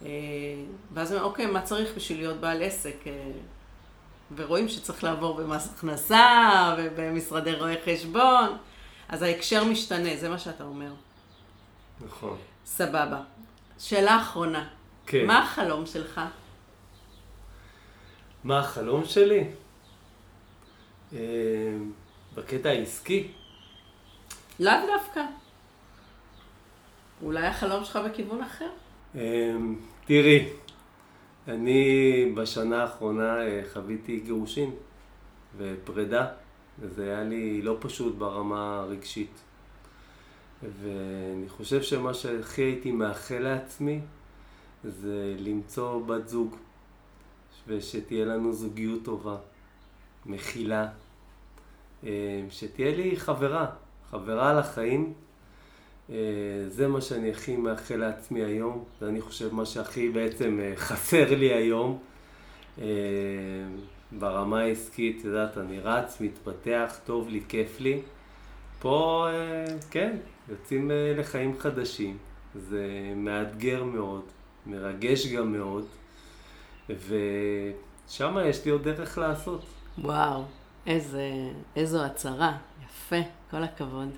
אה, ואז אוקיי, מה צריך בשביל להיות בעל עסק? ורואים שצריך לעבור במס הכנסה, ובמשרדי רואי חשבון. אז ההקשר משתנה, זה מה שאתה אומר. נכון. סבבה. שאלה אחרונה. כן. מה החלום שלך? מה החלום שלי? אה, בקטע העסקי? לאו דווקא. אולי החלום שלך בכיוון אחר? אה, תראי, אני בשנה האחרונה אה, חוויתי גירושין ופרידה, וזה היה לי לא פשוט ברמה הרגשית. ואני חושב שמה שהכי הייתי מאחל לעצמי זה למצוא בת זוג, ושתהיה לנו זוגיות טובה, מכילה, אה, שתהיה לי חברה, חברה לחיים. אה, זה מה שאני הכי מאחל לעצמי היום, זה אני חושב מה שהכי בעצם אה, חסר לי היום. אה, ברמה העסקית, את יודעת, אני רץ, מתפתח, טוב לי, כיף לי. פה, כן, יוצאים לחיים חדשים. זה מאתגר מאוד, מרגש גם מאוד, ושם יש לי עוד דרך לעשות. וואו, איזה, איזו הצהרה. יפה, כל הכבוד.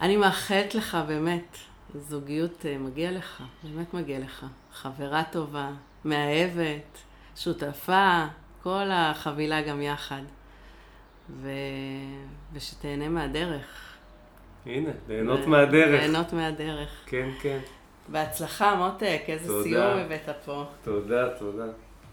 אני מאחלת לך באמת, זוגיות אה, מגיע לך, באמת מגיע לך. חברה טובה, מאהבת, שותפה, כל החבילה גם יחד. ו... ושתהנה מהדרך. הנה, ליהנות ו- מהדרך. ליהנות מהדרך. כן, כן. בהצלחה, מותק, איזה תודה. סיום הבאת פה. תודה, תודה.